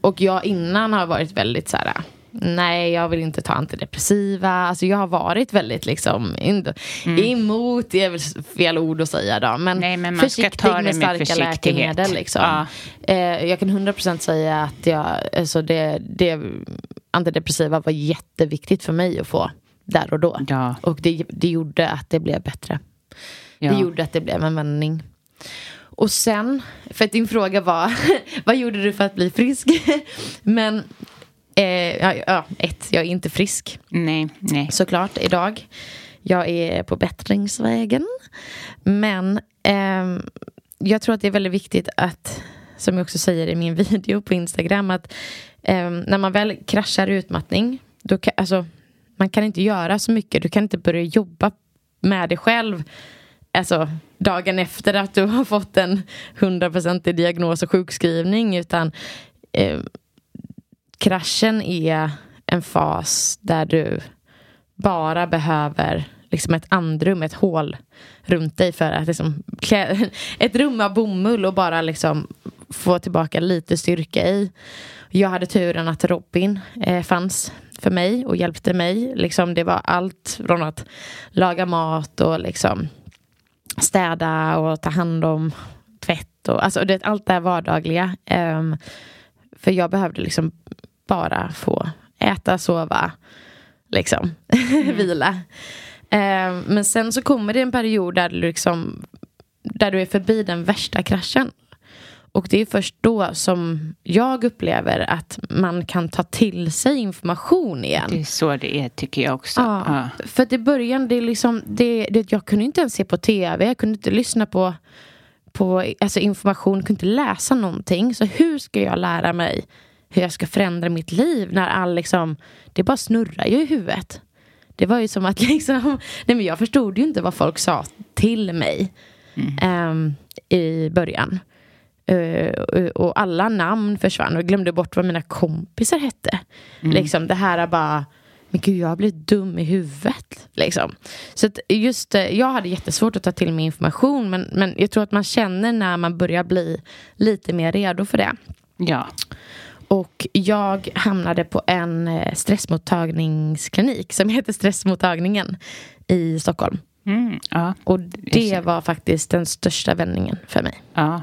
och jag innan har varit väldigt så här nej jag vill inte ta antidepressiva. Alltså jag har varit väldigt liksom in, mm. emot, det är väl fel ord att säga då. Men, nej, men ta det med, starka läkemedel. Liksom. Ja. Eh, jag kan 100% säga att jag, alltså det, det, antidepressiva var jätteviktigt för mig att få där och då. Ja. Och det, det gjorde att det blev bättre. Ja. Det gjorde att det blev en vändning. Och sen, för att din fråga var, vad gjorde du för att bli frisk? Men Eh, ja, ett, jag är inte frisk. Nej, nej. Såklart, idag. Jag är på bättringsvägen. Men eh, jag tror att det är väldigt viktigt att, som jag också säger i min video på Instagram, att eh, när man väl kraschar utmattning, då kan, alltså, man kan inte göra så mycket. Du kan inte börja jobba med dig själv alltså, dagen efter att du har fått en hundraprocentig diagnos och sjukskrivning. Utan eh, kraschen är en fas där du bara behöver liksom ett andrum, ett hål runt dig för att liksom klä, ett rum av bomull och bara liksom få tillbaka lite styrka i. Jag hade turen att Robin eh, fanns för mig och hjälpte mig. Liksom, det var allt från att laga mat och liksom städa och ta hand om tvätt och alltså det, allt det här vardagliga. Um, för jag behövde liksom bara få äta, sova, liksom mm. vila. Eh, men sen så kommer det en period där du, liksom, där du är förbi den värsta kraschen. Och det är först då som jag upplever att man kan ta till sig information igen. Det är så det är tycker jag också. Ja, ja. För att i början, det är liksom, det, det, jag kunde inte ens se på tv, jag kunde inte lyssna på, på alltså information, kunde inte läsa någonting. Så hur ska jag lära mig hur jag ska förändra mitt liv när all liksom, det bara snurrar ju i huvudet. Det var ju som att liksom, nej men jag förstod ju inte vad folk sa till mig mm. eh, i början. Uh, och alla namn försvann och jag glömde bort vad mina kompisar hette. Mm. Liksom det här är bara men gud jag har blivit dum i huvudet. Liksom. Så att just eh, jag hade jättesvårt att ta till mig information men, men jag tror att man känner när man börjar bli lite mer redo för det. Ja. Och jag hamnade på en eh, stressmottagningsklinik som heter Stressmottagningen i Stockholm. Mm, ja. Och det var faktiskt den största vändningen för mig. Ja.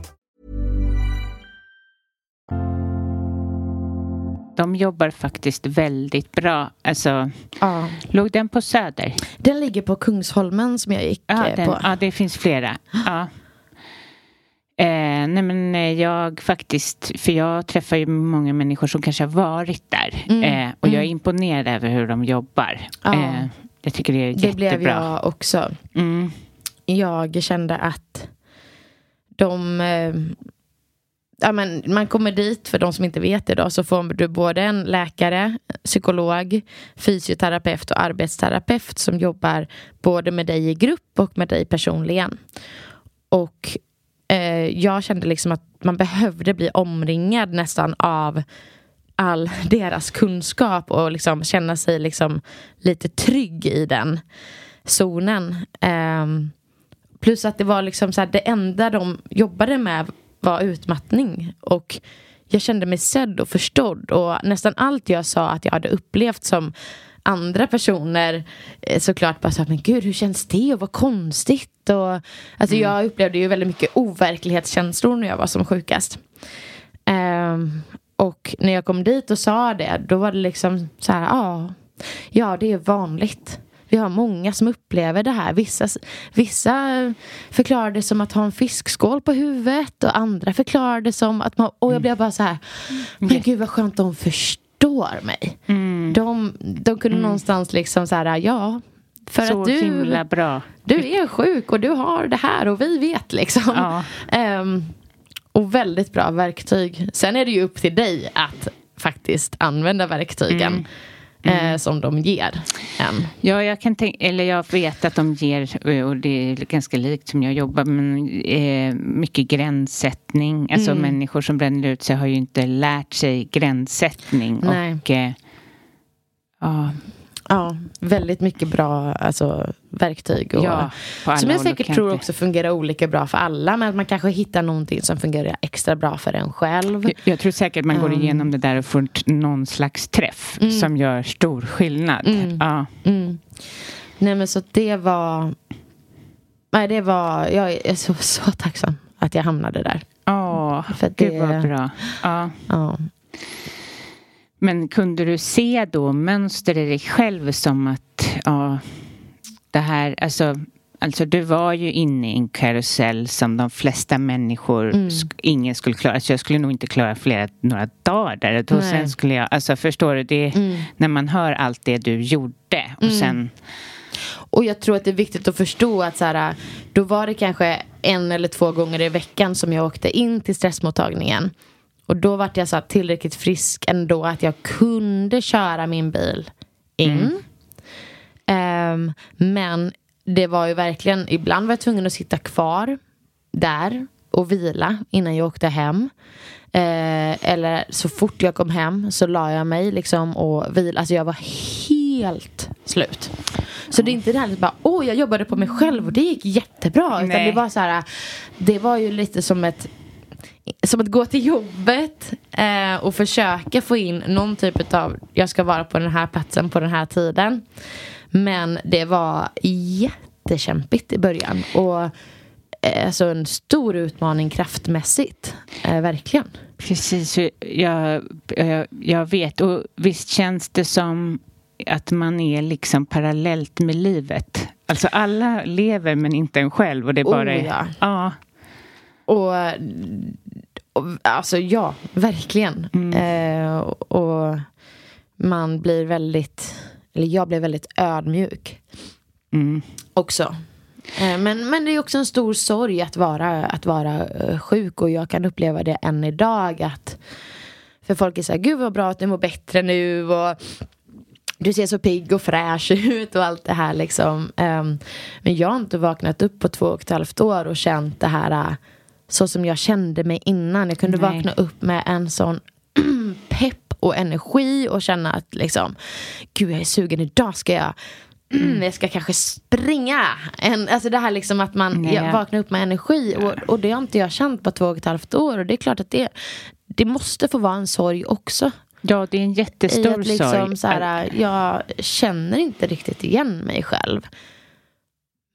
De jobbar faktiskt väldigt bra. Alltså, Ja. Låg den på Söder? Den ligger på Kungsholmen som jag gick Ja, eh, den, på. ja det finns flera. Ja. Eh, nej men eh, jag faktiskt, för jag träffar ju många människor som kanske har varit där. Mm, Eh, och jag är mm. imponerad över hur de jobbar. Ja. Eh, jag tycker det är Det jättebra. blev jag också. Mm. Jag kände att de... Ja, men man kommer dit, för de som inte vet det, då, så får du både en läkare, psykolog, fysioterapeut och arbetsterapeut som jobbar både med dig i grupp och med dig personligen. Och eh, jag kände liksom att man behövde bli omringad nästan av all deras kunskap och liksom känna sig liksom lite trygg i den zonen. Eh, plus att det var liksom så här, det enda de jobbade med var utmattning. Och jag kände mig sedd och förstådd. Och nästan allt jag sa att jag hade upplevt som andra personer eh, såklart bara här, men gud hur känns det och vad konstigt. Och, alltså jag upplevde ju väldigt mycket overklighetskänslor när jag var som sjukast. Ehm, och när jag kom dit och sa det, då var det liksom så här, ja, ja det är vanligt. Vi har många som upplever det här. Vissa, vissa förklarar det som att ha en fiskskål på huvudet och andra förklarar det som att man... Och jag blev bara så här, men gud vad skönt de förstår mig. De, de kunde någonstans liksom så här, ja, för Så att du... himla bra. Du är sjuk och du har det här och vi vet liksom. Ja. Ehm, och väldigt bra verktyg. Sen är det ju upp till dig att faktiskt använda verktygen eh, som de ger en. Ja, jag kan tänka, eller jag vet att de ger, eh, och det är ganska likt som jag jobbar, men eh, mycket gränssättning. Alltså Mm. människor som bränner ut sig har ju inte lärt sig gränssättning. Nej. Och, eh, ja, Ja, väldigt mycket bra alltså, verktyg. Och, ja, som jag säkert tror också fungerar olika bra för alla. Men att man kanske hittar någonting som fungerar extra bra för en själv. Jag- Jag tror säkert man går Mm. igenom det där och får någon slags träff som gör stor skillnad. Ja. Mm. Nej men så det var... Nej det var... Jag är så, så tacksam att jag hamnade där. Åh, För att gud det- vad bra. Ja. Ja. Men kunde du se då mönster i dig själv som att ja, det här, alltså alltså du var ju inne i en karusell som de flesta människor, Mm. ingen skulle klara. Alltså jag skulle nog inte klara flera, några dagar där. Nej. sen skulle jag, alltså förstår du, det, Mm. när man hör allt det du gjorde och sen, Och jag tror att det är viktigt att förstå att så här, då var det kanske en eller två gånger i veckan som jag åkte in till stressmottagningen. Och då var jag så här tillräckligt frisk ändå att jag kunde köra min bil in. Ehm, men det var ju verkligen, ibland var jag tvungen att sitta kvar där och vila innan jag åkte hem. Eh, eller så fort jag kom hem så la jag mig liksom och vila. Alltså jag var helt slut. Så det är inte det här att bara, åh jag jobbade på mig själv och det gick jättebra. Utan det var så här, det var ju lite som ett som att gå till jobbet eh, och försöka få in någon typ av jag ska vara på den här platsen på den här tiden. Men det var jättekämpigt i början och eh, alltså en stor utmaning kraftmässigt. Eh, verkligen. precis, jag, jag, jag vet. Och visst känns det som att man är liksom parallellt med livet. Alltså alla lever men inte en själv och det är Oh, bara... ja. ja. Och, och alltså ja, verkligen. Eh, och, man blir väldigt, eller jag blev väldigt ödmjuk Mm. också. Eh, men, men det är också en stor sorg att vara, att vara eh, sjuk och jag kan uppleva det än idag att för folk är så här, gud vad bra att du mår bättre nu och du ser så pigg och fräsch ut och allt det här liksom. Ehm, men jag har inte vaknat upp på två och ett halvt år och känt det här så som jag kände mig innan. Jag kunde Nej. vakna upp med en sån pepp och energi och känna att liksom, gud jag är sugen, idag ska jag Mm, jag ska kanske springa. En, alltså det här liksom att man Nej. vaknar upp med energi. Och, och det har inte jag känt på två och ett halvt år. Och det är klart att det, det måste få vara en sorg också. ja, det är en I jättestor att liksom sorg. så här, jag känner inte riktigt igen mig själv.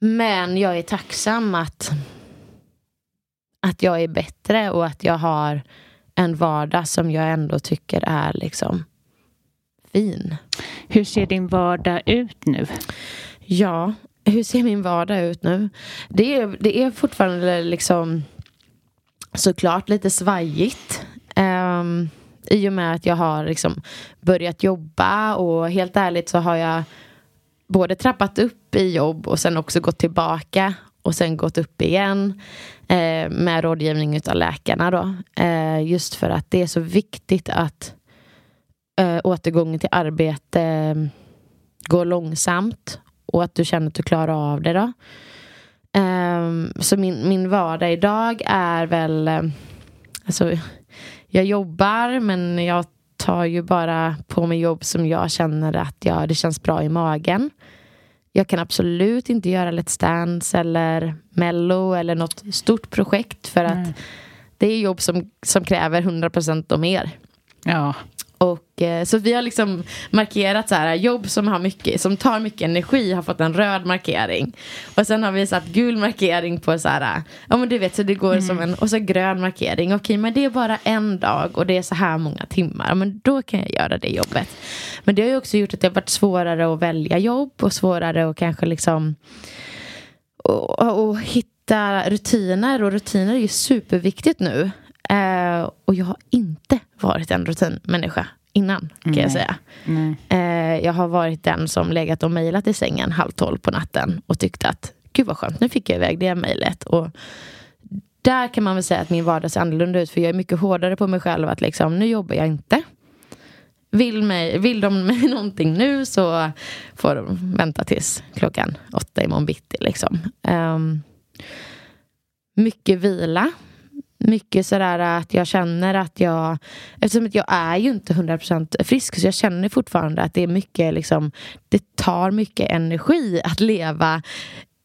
Men jag är tacksam att, att jag är bättre och att jag har en vardag som jag ändå tycker är liksom fin. Hur ser din vardag ut nu? Ja, hur ser min vardag ut nu? Det är, det är fortfarande liksom såklart lite svajigt. Um, I och med att jag har liksom börjat jobba och helt ärligt så har jag både trappat upp i jobb och sen också gått tillbaka och sen gått upp igen eh, med rådgivning utav läkarna då. Eh, just för att det är så viktigt att eh, återgången till arbete eh, går långsamt och att du känner att du klarar av det då. Ehm, så min, min vardag idag är väl, eh, alltså jag jobbar men jag tar ju bara på mig jobb som jag känner att jag, det känns bra i magen. Jag kan absolut inte göra Let's Dance eller Mello eller något stort projekt för att det är jobb som, som kräver 100% och mer. Ja, Och, eh, så vi har liksom markerat så här, jobb som, har mycket, som tar mycket energi har fått en röd markering. Och sen har vi satt gul markering på så här, ja men du vet så det går som en, och så grön markering. Okej men det är bara en dag och det är så här många timmar. Men då kan jag göra det jobbet. Men det har ju också gjort att det har varit svårare att välja jobb och svårare att kanske liksom och, och hitta rutiner och rutiner är ju superviktigt nu. Eh, och jag har inte varit en rutinmänniska innan kan jag säga. nej. Eh, jag har varit den som legat och mejlat i sängen halv tolv på natten och tyckt att gud vad skönt, nu fick jag iväg det mejlet. Och där kan man väl säga att min vardag ser annorlunda ut för jag är mycket hårdare på mig själv att liksom, nu jobbar jag inte. Vill, mig, vill de mig någonting nu så får de vänta tills klockan åtta imorgon bitti. Liksom. Ehm, mycket vila. Mycket sådär att jag känner att jag Eftersom att jag är ju inte 100% frisk så jag känner fortfarande att det är mycket liksom Det tar mycket energi att leva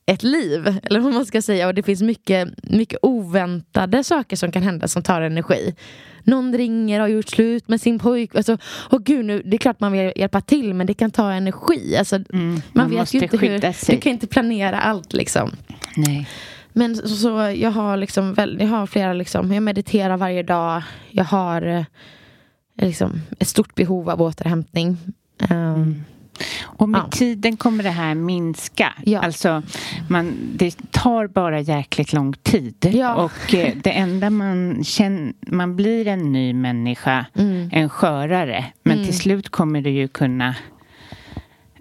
ett liv, eller vad man ska säga. Och det finns mycket, mycket oväntade saker som kan hända som tar energi. Någon ringer och har gjort slut med sin pojk. Alltså, åh gud, nu, det är klart man vill hjälpa till men det kan ta energi. Alltså, man, man vet ju inte hur, sig. du kan inte planera allt liksom. nej. Men så, så jag har liksom jag har flera liksom, jag mediterar varje dag. Jag har eh, liksom ett stort behov av återhämtning. Um, Och med Ja. tiden kommer det här minska. Ja. Alltså, man, det tar bara jäkligt lång tid. Ja. Och eh, det enda man känner, man blir en ny människa, Mm. en skörare. Men till slut kommer du ju kunna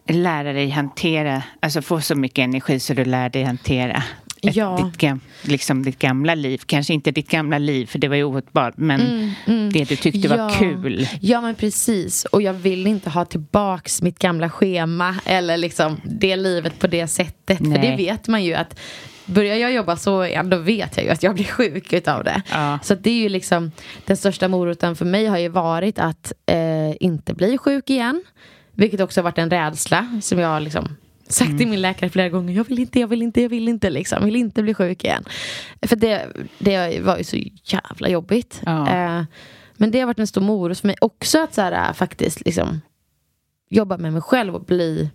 lära dig hantera, alltså få så mycket energi så du lär dig hantera ett, Ja. ditt, gam, liksom ditt gamla liv. Kanske inte ditt gamla liv, för det var ju ohotbart, men det du tyckte var Mm, Ja. kul. Ja men precis och jag vill inte ha tillbaks mitt gamla schema eller liksom det livet på det sättet. För Nej. det vet man ju att Börjar jag jobba så, ja, då vet jag ju att jag blir sjuk utav det. Ja. Så det är ju liksom Den största moroten för mig har ju varit att eh, inte bli sjuk igen. Vilket också har varit en rädsla som jag liksom sagt till min läkare flera gånger. Jag vill inte, jag vill inte, jag vill inte liksom. Jag vill inte bli sjuk igen. För det, det var ju så jävla jobbigt. Ja. Eh, men det har varit en stor morot för mig också att så här, äh, faktiskt liksom jobba med mig själv och bli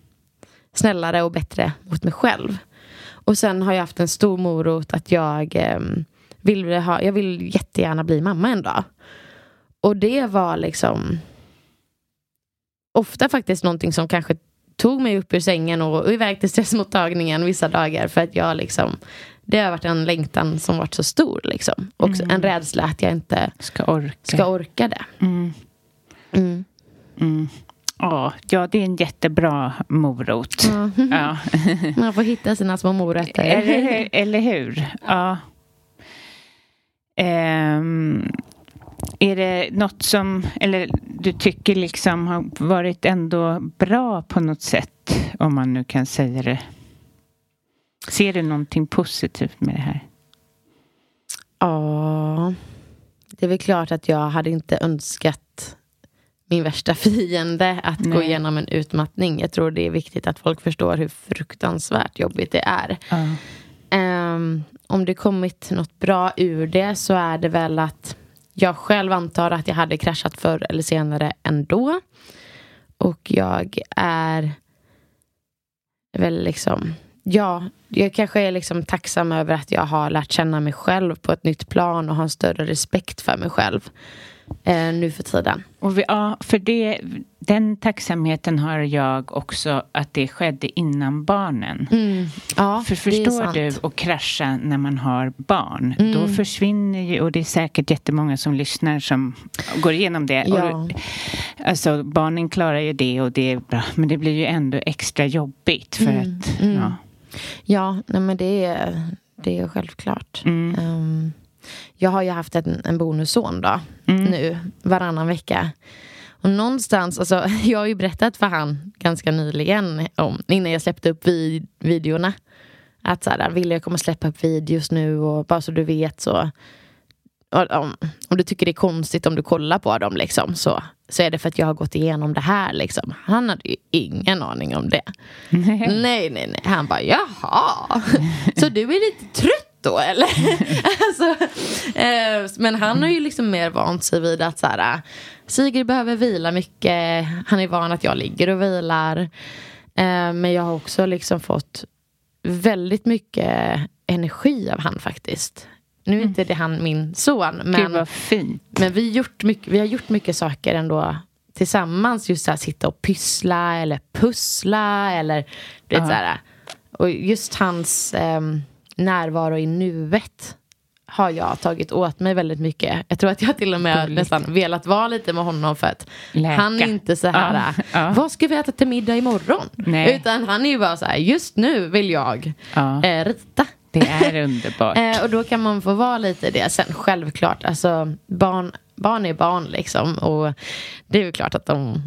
snällare och bättre mot mig själv. Och sen har jag haft en stor morot att jag ehm, vill ha, jag vill jättegärna bli mamma en dag. Och det var liksom ofta faktiskt någonting som kanske tog mig upp ur sängen och, och iväg till stressmottagningen vissa dagar för att jag liksom det har varit en längtan som varit så stor liksom. Och en rädsla att jag inte Ska orka. ska orka det. Mm. Mm. Mm. Ja, ja, det är en jättebra morot. Ja. Man får hitta sina små morötter. eller, hur- eller hur? Ja. Ehm, är det något som, eller du tycker liksom har varit ändå bra på något sätt? Om man nu kan säga det. Ser du någonting positivt med det här? Ja, det är väl klart att jag hade inte önskat min värsta fiende att gå Nej. igenom en utmattning. Jag tror det är viktigt att folk förstår hur fruktansvärt jobbigt det är. Ja. Ehm, om det kommit något bra ur det så är det väl att jag själv antar att jag hade kraschat förr eller senare ändå. Och jag är väl liksom, ja, jag kanske är liksom tacksam över att jag har lärt känna mig själv på ett nytt plan och har en större respekt för mig själv eh, nu för tiden. Och vi, ja, för det, den tacksamheten har jag också att det skedde innan barnen. Ja, För förstår du att krascha när man har barn, Mm. då försvinner ju, och det är säkert jättemånga som lyssnar som går igenom det. Ja. Och, alltså barnen klarar ju det och det är bra, men det blir ju ändå extra jobbigt för Mm, att, mm. ja. Ja, nej men det är, det är självklart. Mm. Ehm, jag har ju haft en, en bonusson då, Mm. nu varannan vecka. Och någonstans, alltså, jag har ju berättat för han ganska nyligen om, innan jag släppte upp vid, videorna. Att så här, vill jag kommer släppa upp videos nu och bara så du vet så. Om, om du tycker det är konstigt om du kollar på dem liksom så, så är det för att jag har gått igenom det här liksom. Han hade ju ingen aning om det. Nej, nej, nej. Han bara, jaha. Så du är lite trött då eller? alltså, eh, men han har ju liksom mer vant sig vid att så här, Sigrid behöver vila mycket. Han är van att jag ligger och vilar. Eh, men jag har också liksom fått väldigt mycket energi av han faktiskt. Nu är inte det han min son. Gud Men, vad fint. men vi, gjort mycket, vi har gjort mycket saker ändå tillsammans. Just så här, sitta och pyssla eller pussla. Eller, du vet, så här, och just hans ehm, närvaro i nuet har jag tagit åt mig väldigt mycket. Jag tror att jag till och med har Gulligt. nästan velat vara lite med honom för att Läka. han är inte så här, Ja, ja. vad ska vi äta till middag imorgon? Nej. Utan han är ju bara så här, just nu vill jag Ja. eh, rita. Det är underbart. Eh, och då kan man få vara lite det. Sen självklart, alltså barn, barn är barn liksom. Och det är ju klart att de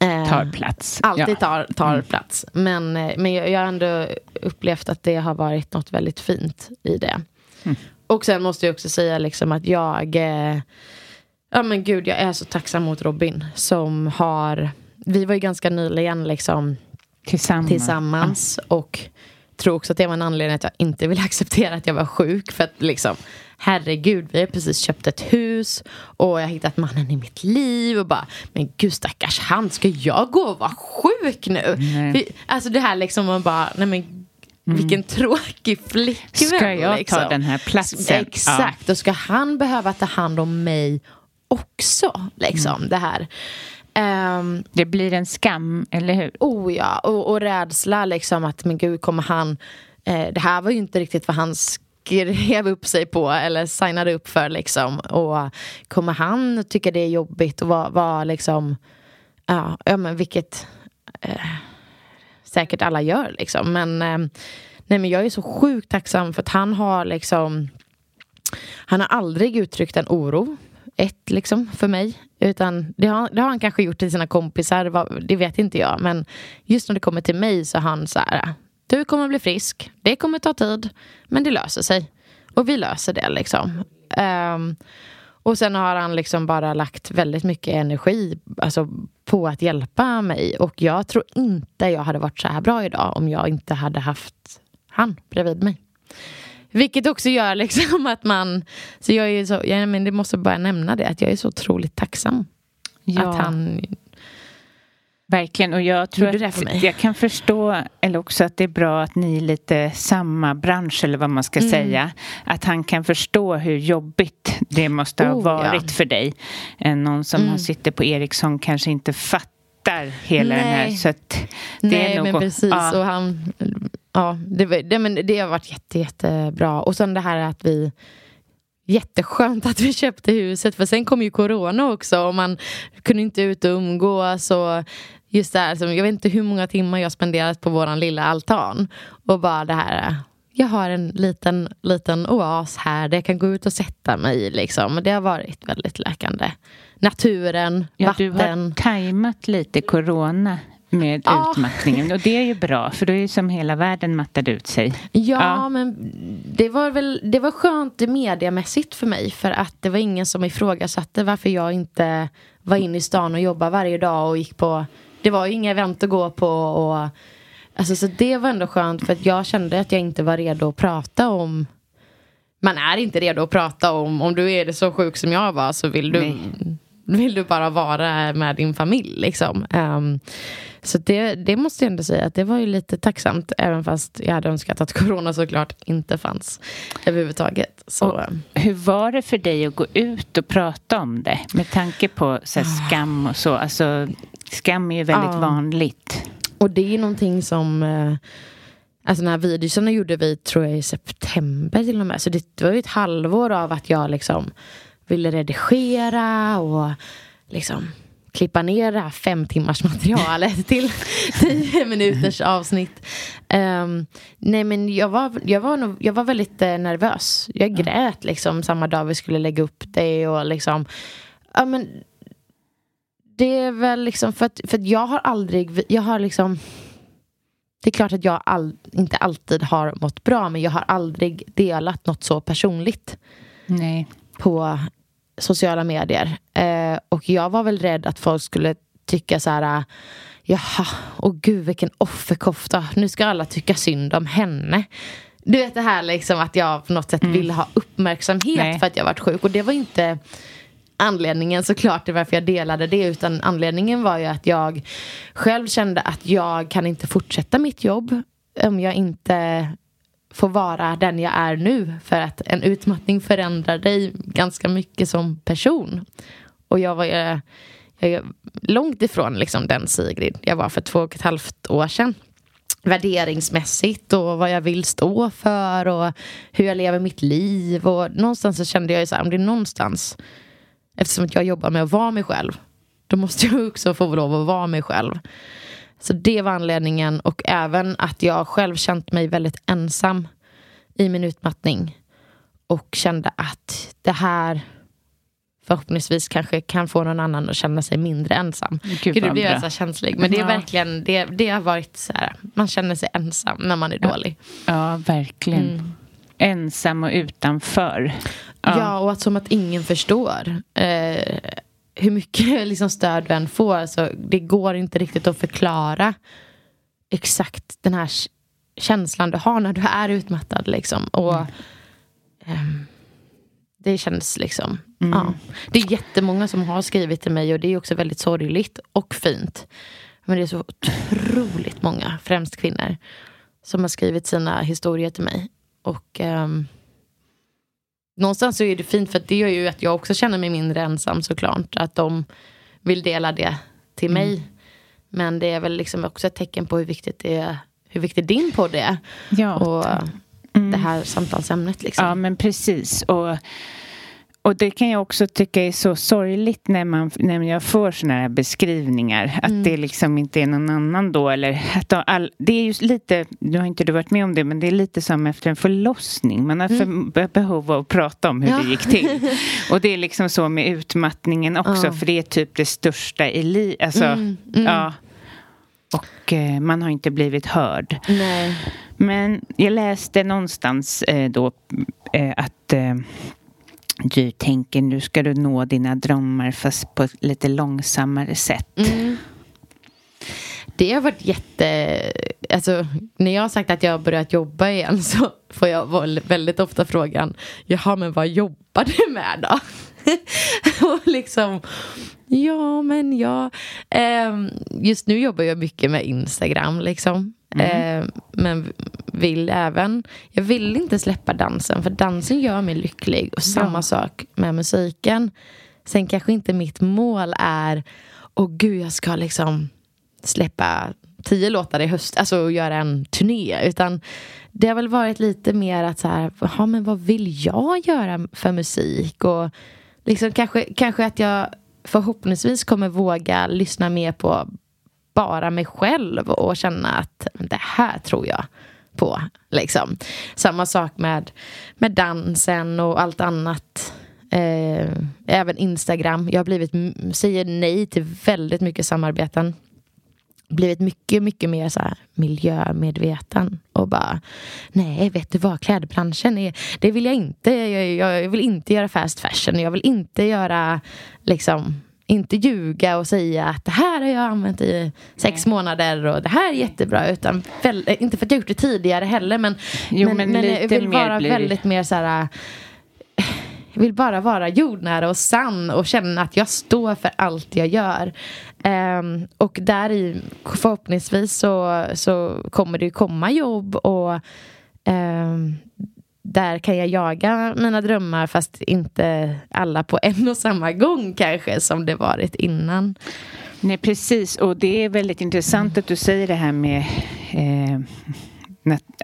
eh, Tar plats. Alltid Ja. tar, tar plats. Men, eh, men jag, jag har ändå upplevt att det har varit något väldigt fint i det. Mm. Och sen måste jag också säga liksom att jag... Eh, ja men gud, jag är så tacksam mot Robin som har... Vi var ju ganska nyligen liksom Tillsammans. tillsammans. Och tror också att det var en anledning att jag inte ville acceptera att jag var sjuk. För att liksom, herregud, vi har precis köpt ett hus och jag har hittat mannen i mitt liv. Och bara, men gud stackars han, ska jag gå och vara sjuk nu? Vi, alltså det här liksom, man bara, nej men vilken tråkig flickvän. Ska jag ta liksom. den här platsen? Exakt, och ska han behöva ta hand om mig också? Liksom, Mm. det här. Um, det blir en skam, eller hur? Oh ja, och, och rädsla liksom att men gud kommer han... Eh, det här var ju inte riktigt vad han skrev upp sig på eller signade upp för liksom. Och kommer han tycka det är jobbigt och vara var liksom... Ja, ja men vilket... Eh, säkert alla gör liksom. Men, eh, nej, men jag är så sjukt tacksam för att han har liksom... Han har aldrig uttryckt en oro ett liksom för mig. Utan det har, det har han kanske gjort till sina kompisar, det vet inte jag. Men just när det kommer till mig så är han så här, du kommer bli frisk, det kommer ta tid, men det löser sig. Och vi löser det liksom. Um, och sen har han liksom bara lagt väldigt mycket energi alltså, på att hjälpa mig. Och jag tror inte jag hade varit så här bra idag om jag inte hade haft han bredvid mig. Vilket också gör liksom att man... Så jag är så, ja, men det måste bara nämna det, att jag är så otroligt tacksam. Ja. Att han Verkligen, och jag tror att jag kan förstå, eller också att det är bra att ni är lite samma bransch eller vad man ska mm. säga. Att han kan förstå hur jobbigt det måste ha oh, varit ja. för dig. Någon som mm. sitter på Ericsson kanske inte fattar hela Nej. den här. Så det Nej, är nog, men precis. Ja. Och han, ja, det, det, men det har varit jätte, jättebra. Och sen det här att vi jätteskönt att vi köpte huset för sen kom ju corona också och man kunde inte ut och umgås och just det här, som, jag vet inte hur många timmar jag spenderat på våran lilla altan och bara det här jag har en liten, liten oas här där jag kan gå ut och sätta mig. Liksom. Det har varit väldigt läkande. Naturen, ja, vatten. Du har tajmat lite corona med ja. utmattningen. Och det är ju bra, för då är ju som hela världen mattad ut sig. Ja, ja, men det var väl det var skönt mediamässigt för mig. För att det var ingen som ifrågasatte varför jag inte var inne i stan och jobbade varje dag och gick på... Det var ju inga event att gå på och... Alltså, så det var ändå skönt för att jag kände att jag inte var redo att prata om man är inte redo att prata om om du är så sjuk som jag var så vill du, vill du bara vara med din familj. Liksom. Um, så det, det måste jag ändå säga att det var ju lite tacksamt även fast jag hade önskat att corona såklart inte fanns överhuvudtaget. Så. Och hur var det för dig att gå ut och prata om det med tanke på så skam och så? Alltså, skam är ju väldigt ja. vanligt. Och det är någonting som eh, Alltså den här videon gjorde vi tror jag i september till och med. Så det var ju ett halvår av att jag liksom ville redigera och liksom klippa ner det här fem timmars materialet till tio minuters avsnitt. Um, nej men jag var, jag, var nog, jag var väldigt eh, nervös. Jag grät liksom samma dag vi skulle lägga upp det och liksom ja men det är väl liksom för att, för att jag har aldrig, jag har liksom det är klart att jag all, inte alltid har mått bra men jag har aldrig delat något så personligt. Nej. På sociala medier. Eh, och jag var väl rädd att folk skulle tycka så här Jaha, och gud vilken offerkofta. Nu ska alla tycka synd om henne. Du vet det här liksom att jag på något sätt mm. ville ha uppmärksamhet Nej. för att jag varit sjuk. Och det var inte anledningen såklart till varför jag delade det. Utan anledningen var ju att jag själv kände att jag kan inte fortsätta mitt jobb om jag inte få vara den jag är nu. För att en utmattning förändrar dig ganska mycket som person. Och jag var ju jag är långt ifrån liksom den Sigrid jag var för två och ett halvt år sedan. Värderingsmässigt och vad jag vill stå för och hur jag lever mitt liv. Och någonstans så kände jag ju så här, om det är någonstans eftersom jag jobbar med att vara mig själv då måste jag också få lov att vara mig själv. Så det var anledningen och även att jag själv känt mig väldigt ensam i min utmattning och kände att det här förhoppningsvis kanske kan få någon annan att känna sig mindre ensam. Gud, Gud blir jag så känslig. Men det är verkligen, det, det har varit så här, man känner sig ensam när man är ja. dålig. Ja, verkligen. Mm. Ensam och utanför. Ja. ja, och att som att ingen förstår. Eh, hur mycket liksom stöd du än får så det går inte riktigt att förklara exakt den här känslan du har när du är utmattad. Liksom. Och mm. um, Det känns liksom... Mm. Ja. Det är jättemånga som har skrivit till mig och det är också väldigt sorgligt och fint. Men det är så otroligt många, främst kvinnor, som har skrivit sina historier till mig. Och um, någonstans så är det fint för det gör ju att jag också känner mig mindre ensam såklart. Att de vill dela det till Mm. mig. Men det är väl liksom också ett tecken på hur viktigt, det är, hur viktigt din podd är. Ja. Och det här samtalsämnet. Liksom. Ja, men precis. Och, och det kan jag också tycka är så sorgligt när, man, när jag får såna här beskrivningar. Att det liksom inte är någon annan då. Eller att all, det är ju lite, nu har inte du varit med om det, men det är lite som efter en förlossning. Man har för, behov av att prata om hur Ja. det gick till. Och det är liksom så med utmattningen också, Ja. för det är typ det största i livet. Alltså, ja. Och eh, man har inte blivit hörd. Nej. Men jag läste någonstans eh, då eh, att eh, du tänker nu ska du nå dina drömmar fast på ett lite långsammare sätt. Mm. Det har varit jätte... Alltså, när jag har sagt att jag har börjat jobba igen så får jag väldigt ofta frågan Jaha, men vad jobbar du med då? och liksom Ja, men ja. Ehm, Just nu jobbar jag mycket med Instagram liksom. Ehm, Men vill även Jag vill inte släppa dansen för dansen gör mig lycklig. Och samma sak med musiken. Sen kanske inte mitt mål är Åh gud, jag ska liksom släppa tio låtar i höst, alltså göra en turné. Utan det har väl varit lite mer att så här, ja, men vad vill jag göra för musik? Och liksom kanske, kanske att jag förhoppningsvis kommer våga lyssna mer på bara mig själv och känna att det här tror jag på. Liksom. Samma sak med, med dansen och allt annat. Eh, även Instagram. Jag har blivit, säger nej till väldigt mycket samarbeten blivit mycket, mycket mer så miljömedveten och bara nej, vet du vad, klädbranschen är, det vill jag inte. Jag, jag vill inte göra fast fashion. Jag vill inte göra liksom inte ljuga och säga att det här har jag använt i sex månader och det här är jättebra. Utan väl, inte för att jag gjort det tidigare heller men, Jo, men jag lite vill mer vara väldigt mer så här jag vill bara vara jordnära och sann och känna att jag står för allt jag gör. Um, och där i förhoppningsvis så, så kommer det ju komma jobb och um, där kan jag jaga mina drömmar fast inte alla på en och samma gång kanske som det varit innan. Nej, precis. Och det är väldigt intressant att du säger det här med eh,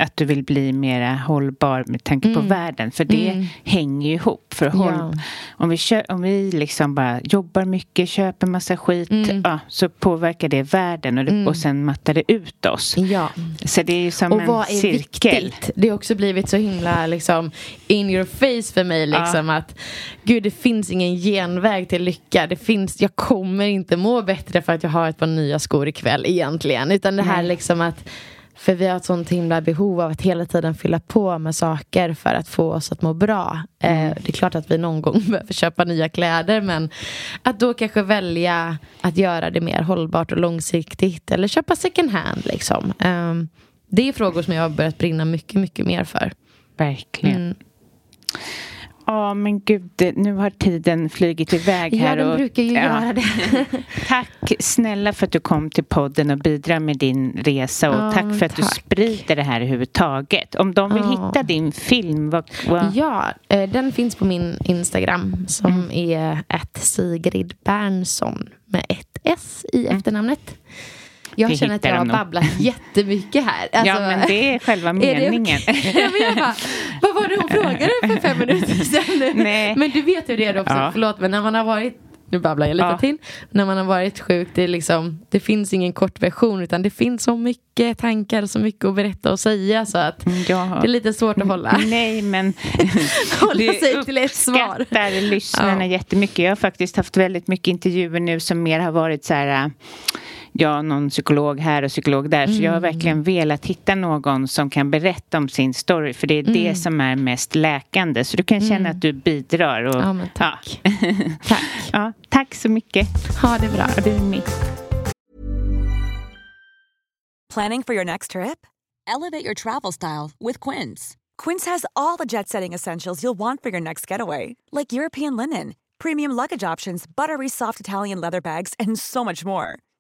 att, du vill bli mer hållbar med tanke på världen. För det hänger ju ihop. För håll, Ja. om, vi kö, om vi liksom bara jobbar mycket, köper massa skit, ja, så påverkar det världen och, det, och sen mattar det ut oss. Ja. Så det är ju som Och en vad är cirkel. viktigt? Det har också blivit så himla liksom, in your face för mig. Liksom, att Gud, det finns ingen genväg till lycka. Det finns, jag kommer inte må bättre för att jag har ett par nya skor ikväll egentligen. Utan det här liksom att för vi har ett sånt himla behov av att hela tiden fylla på med saker för att få oss att må bra. Eh, det är klart att vi någon gång behöver köpa nya kläder men att då kanske välja att göra det mer hållbart och långsiktigt eller köpa second hand liksom. Ehm, det är frågor som jag har börjat brinna mycket, mycket mer för. Verkligen. Mm. Ja, men gud, nu har tiden flugit iväg Ja, här. den och, brukar ju göra det. Tack snälla för att du kom till podden och bidrar med din resa och Ja, tack för att du tack. sprider det här överhuvudtaget. Om de vill Ja. hitta din film, vad, vad, Ja, eh, den finns på min Instagram som Mm. är ett Sigrid Bernson med ett S i efternamnet. Jag känner att jag har nog. babblat jättemycket här. ja, Alltså, men det är själva är meningen. okej? ja, men bara, vad var det hon frågade för fem minuter sedan? Nej. Men du vet hur det är också, Ja. förlåt men när man har varit nu babblar jag lite Ja. till. När man har varit sjuk, det, är liksom, det finns ingen kortversion utan det finns så mycket tankar och så mycket att berätta och säga så att Ja. det är lite svårt att hålla. Nej, men Hålla sig till ett svar. lyssnarna Ja. jättemycket. Jag har faktiskt haft väldigt mycket intervjuer nu som mer har varit så här ja, någon psykolog här och psykolog där. Så jag Mm. har verkligen velat hitta någon som kan berätta om sin story. För det är det Mm. som är mest läkande. Så du kan känna att du bidrar. Och, Ja, men tack. Ja. Tack. ja, tack så mycket. Ha det bra. Du med. Planning for your next trip? Elevate your travel style with Quince. Quince has all the jet setting essentials you'll want for your next getaway, like European linen, premium luggage options, buttery soft Italian leather bags, and so much more.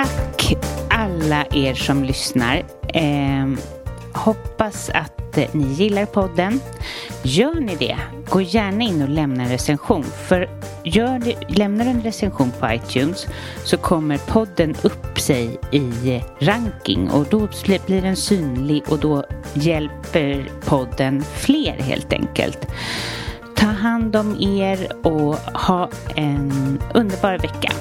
Tack alla er som lyssnar. Eh, hoppas att ni gillar podden. Gör ni det, gå gärna in och lämna en recension. För gör det, lämnar du en recension på iTunes så kommer podden upp sig i ranking och då blir den synlig och då hjälper podden fler helt enkelt. Ta hand om er och ha en underbar vecka.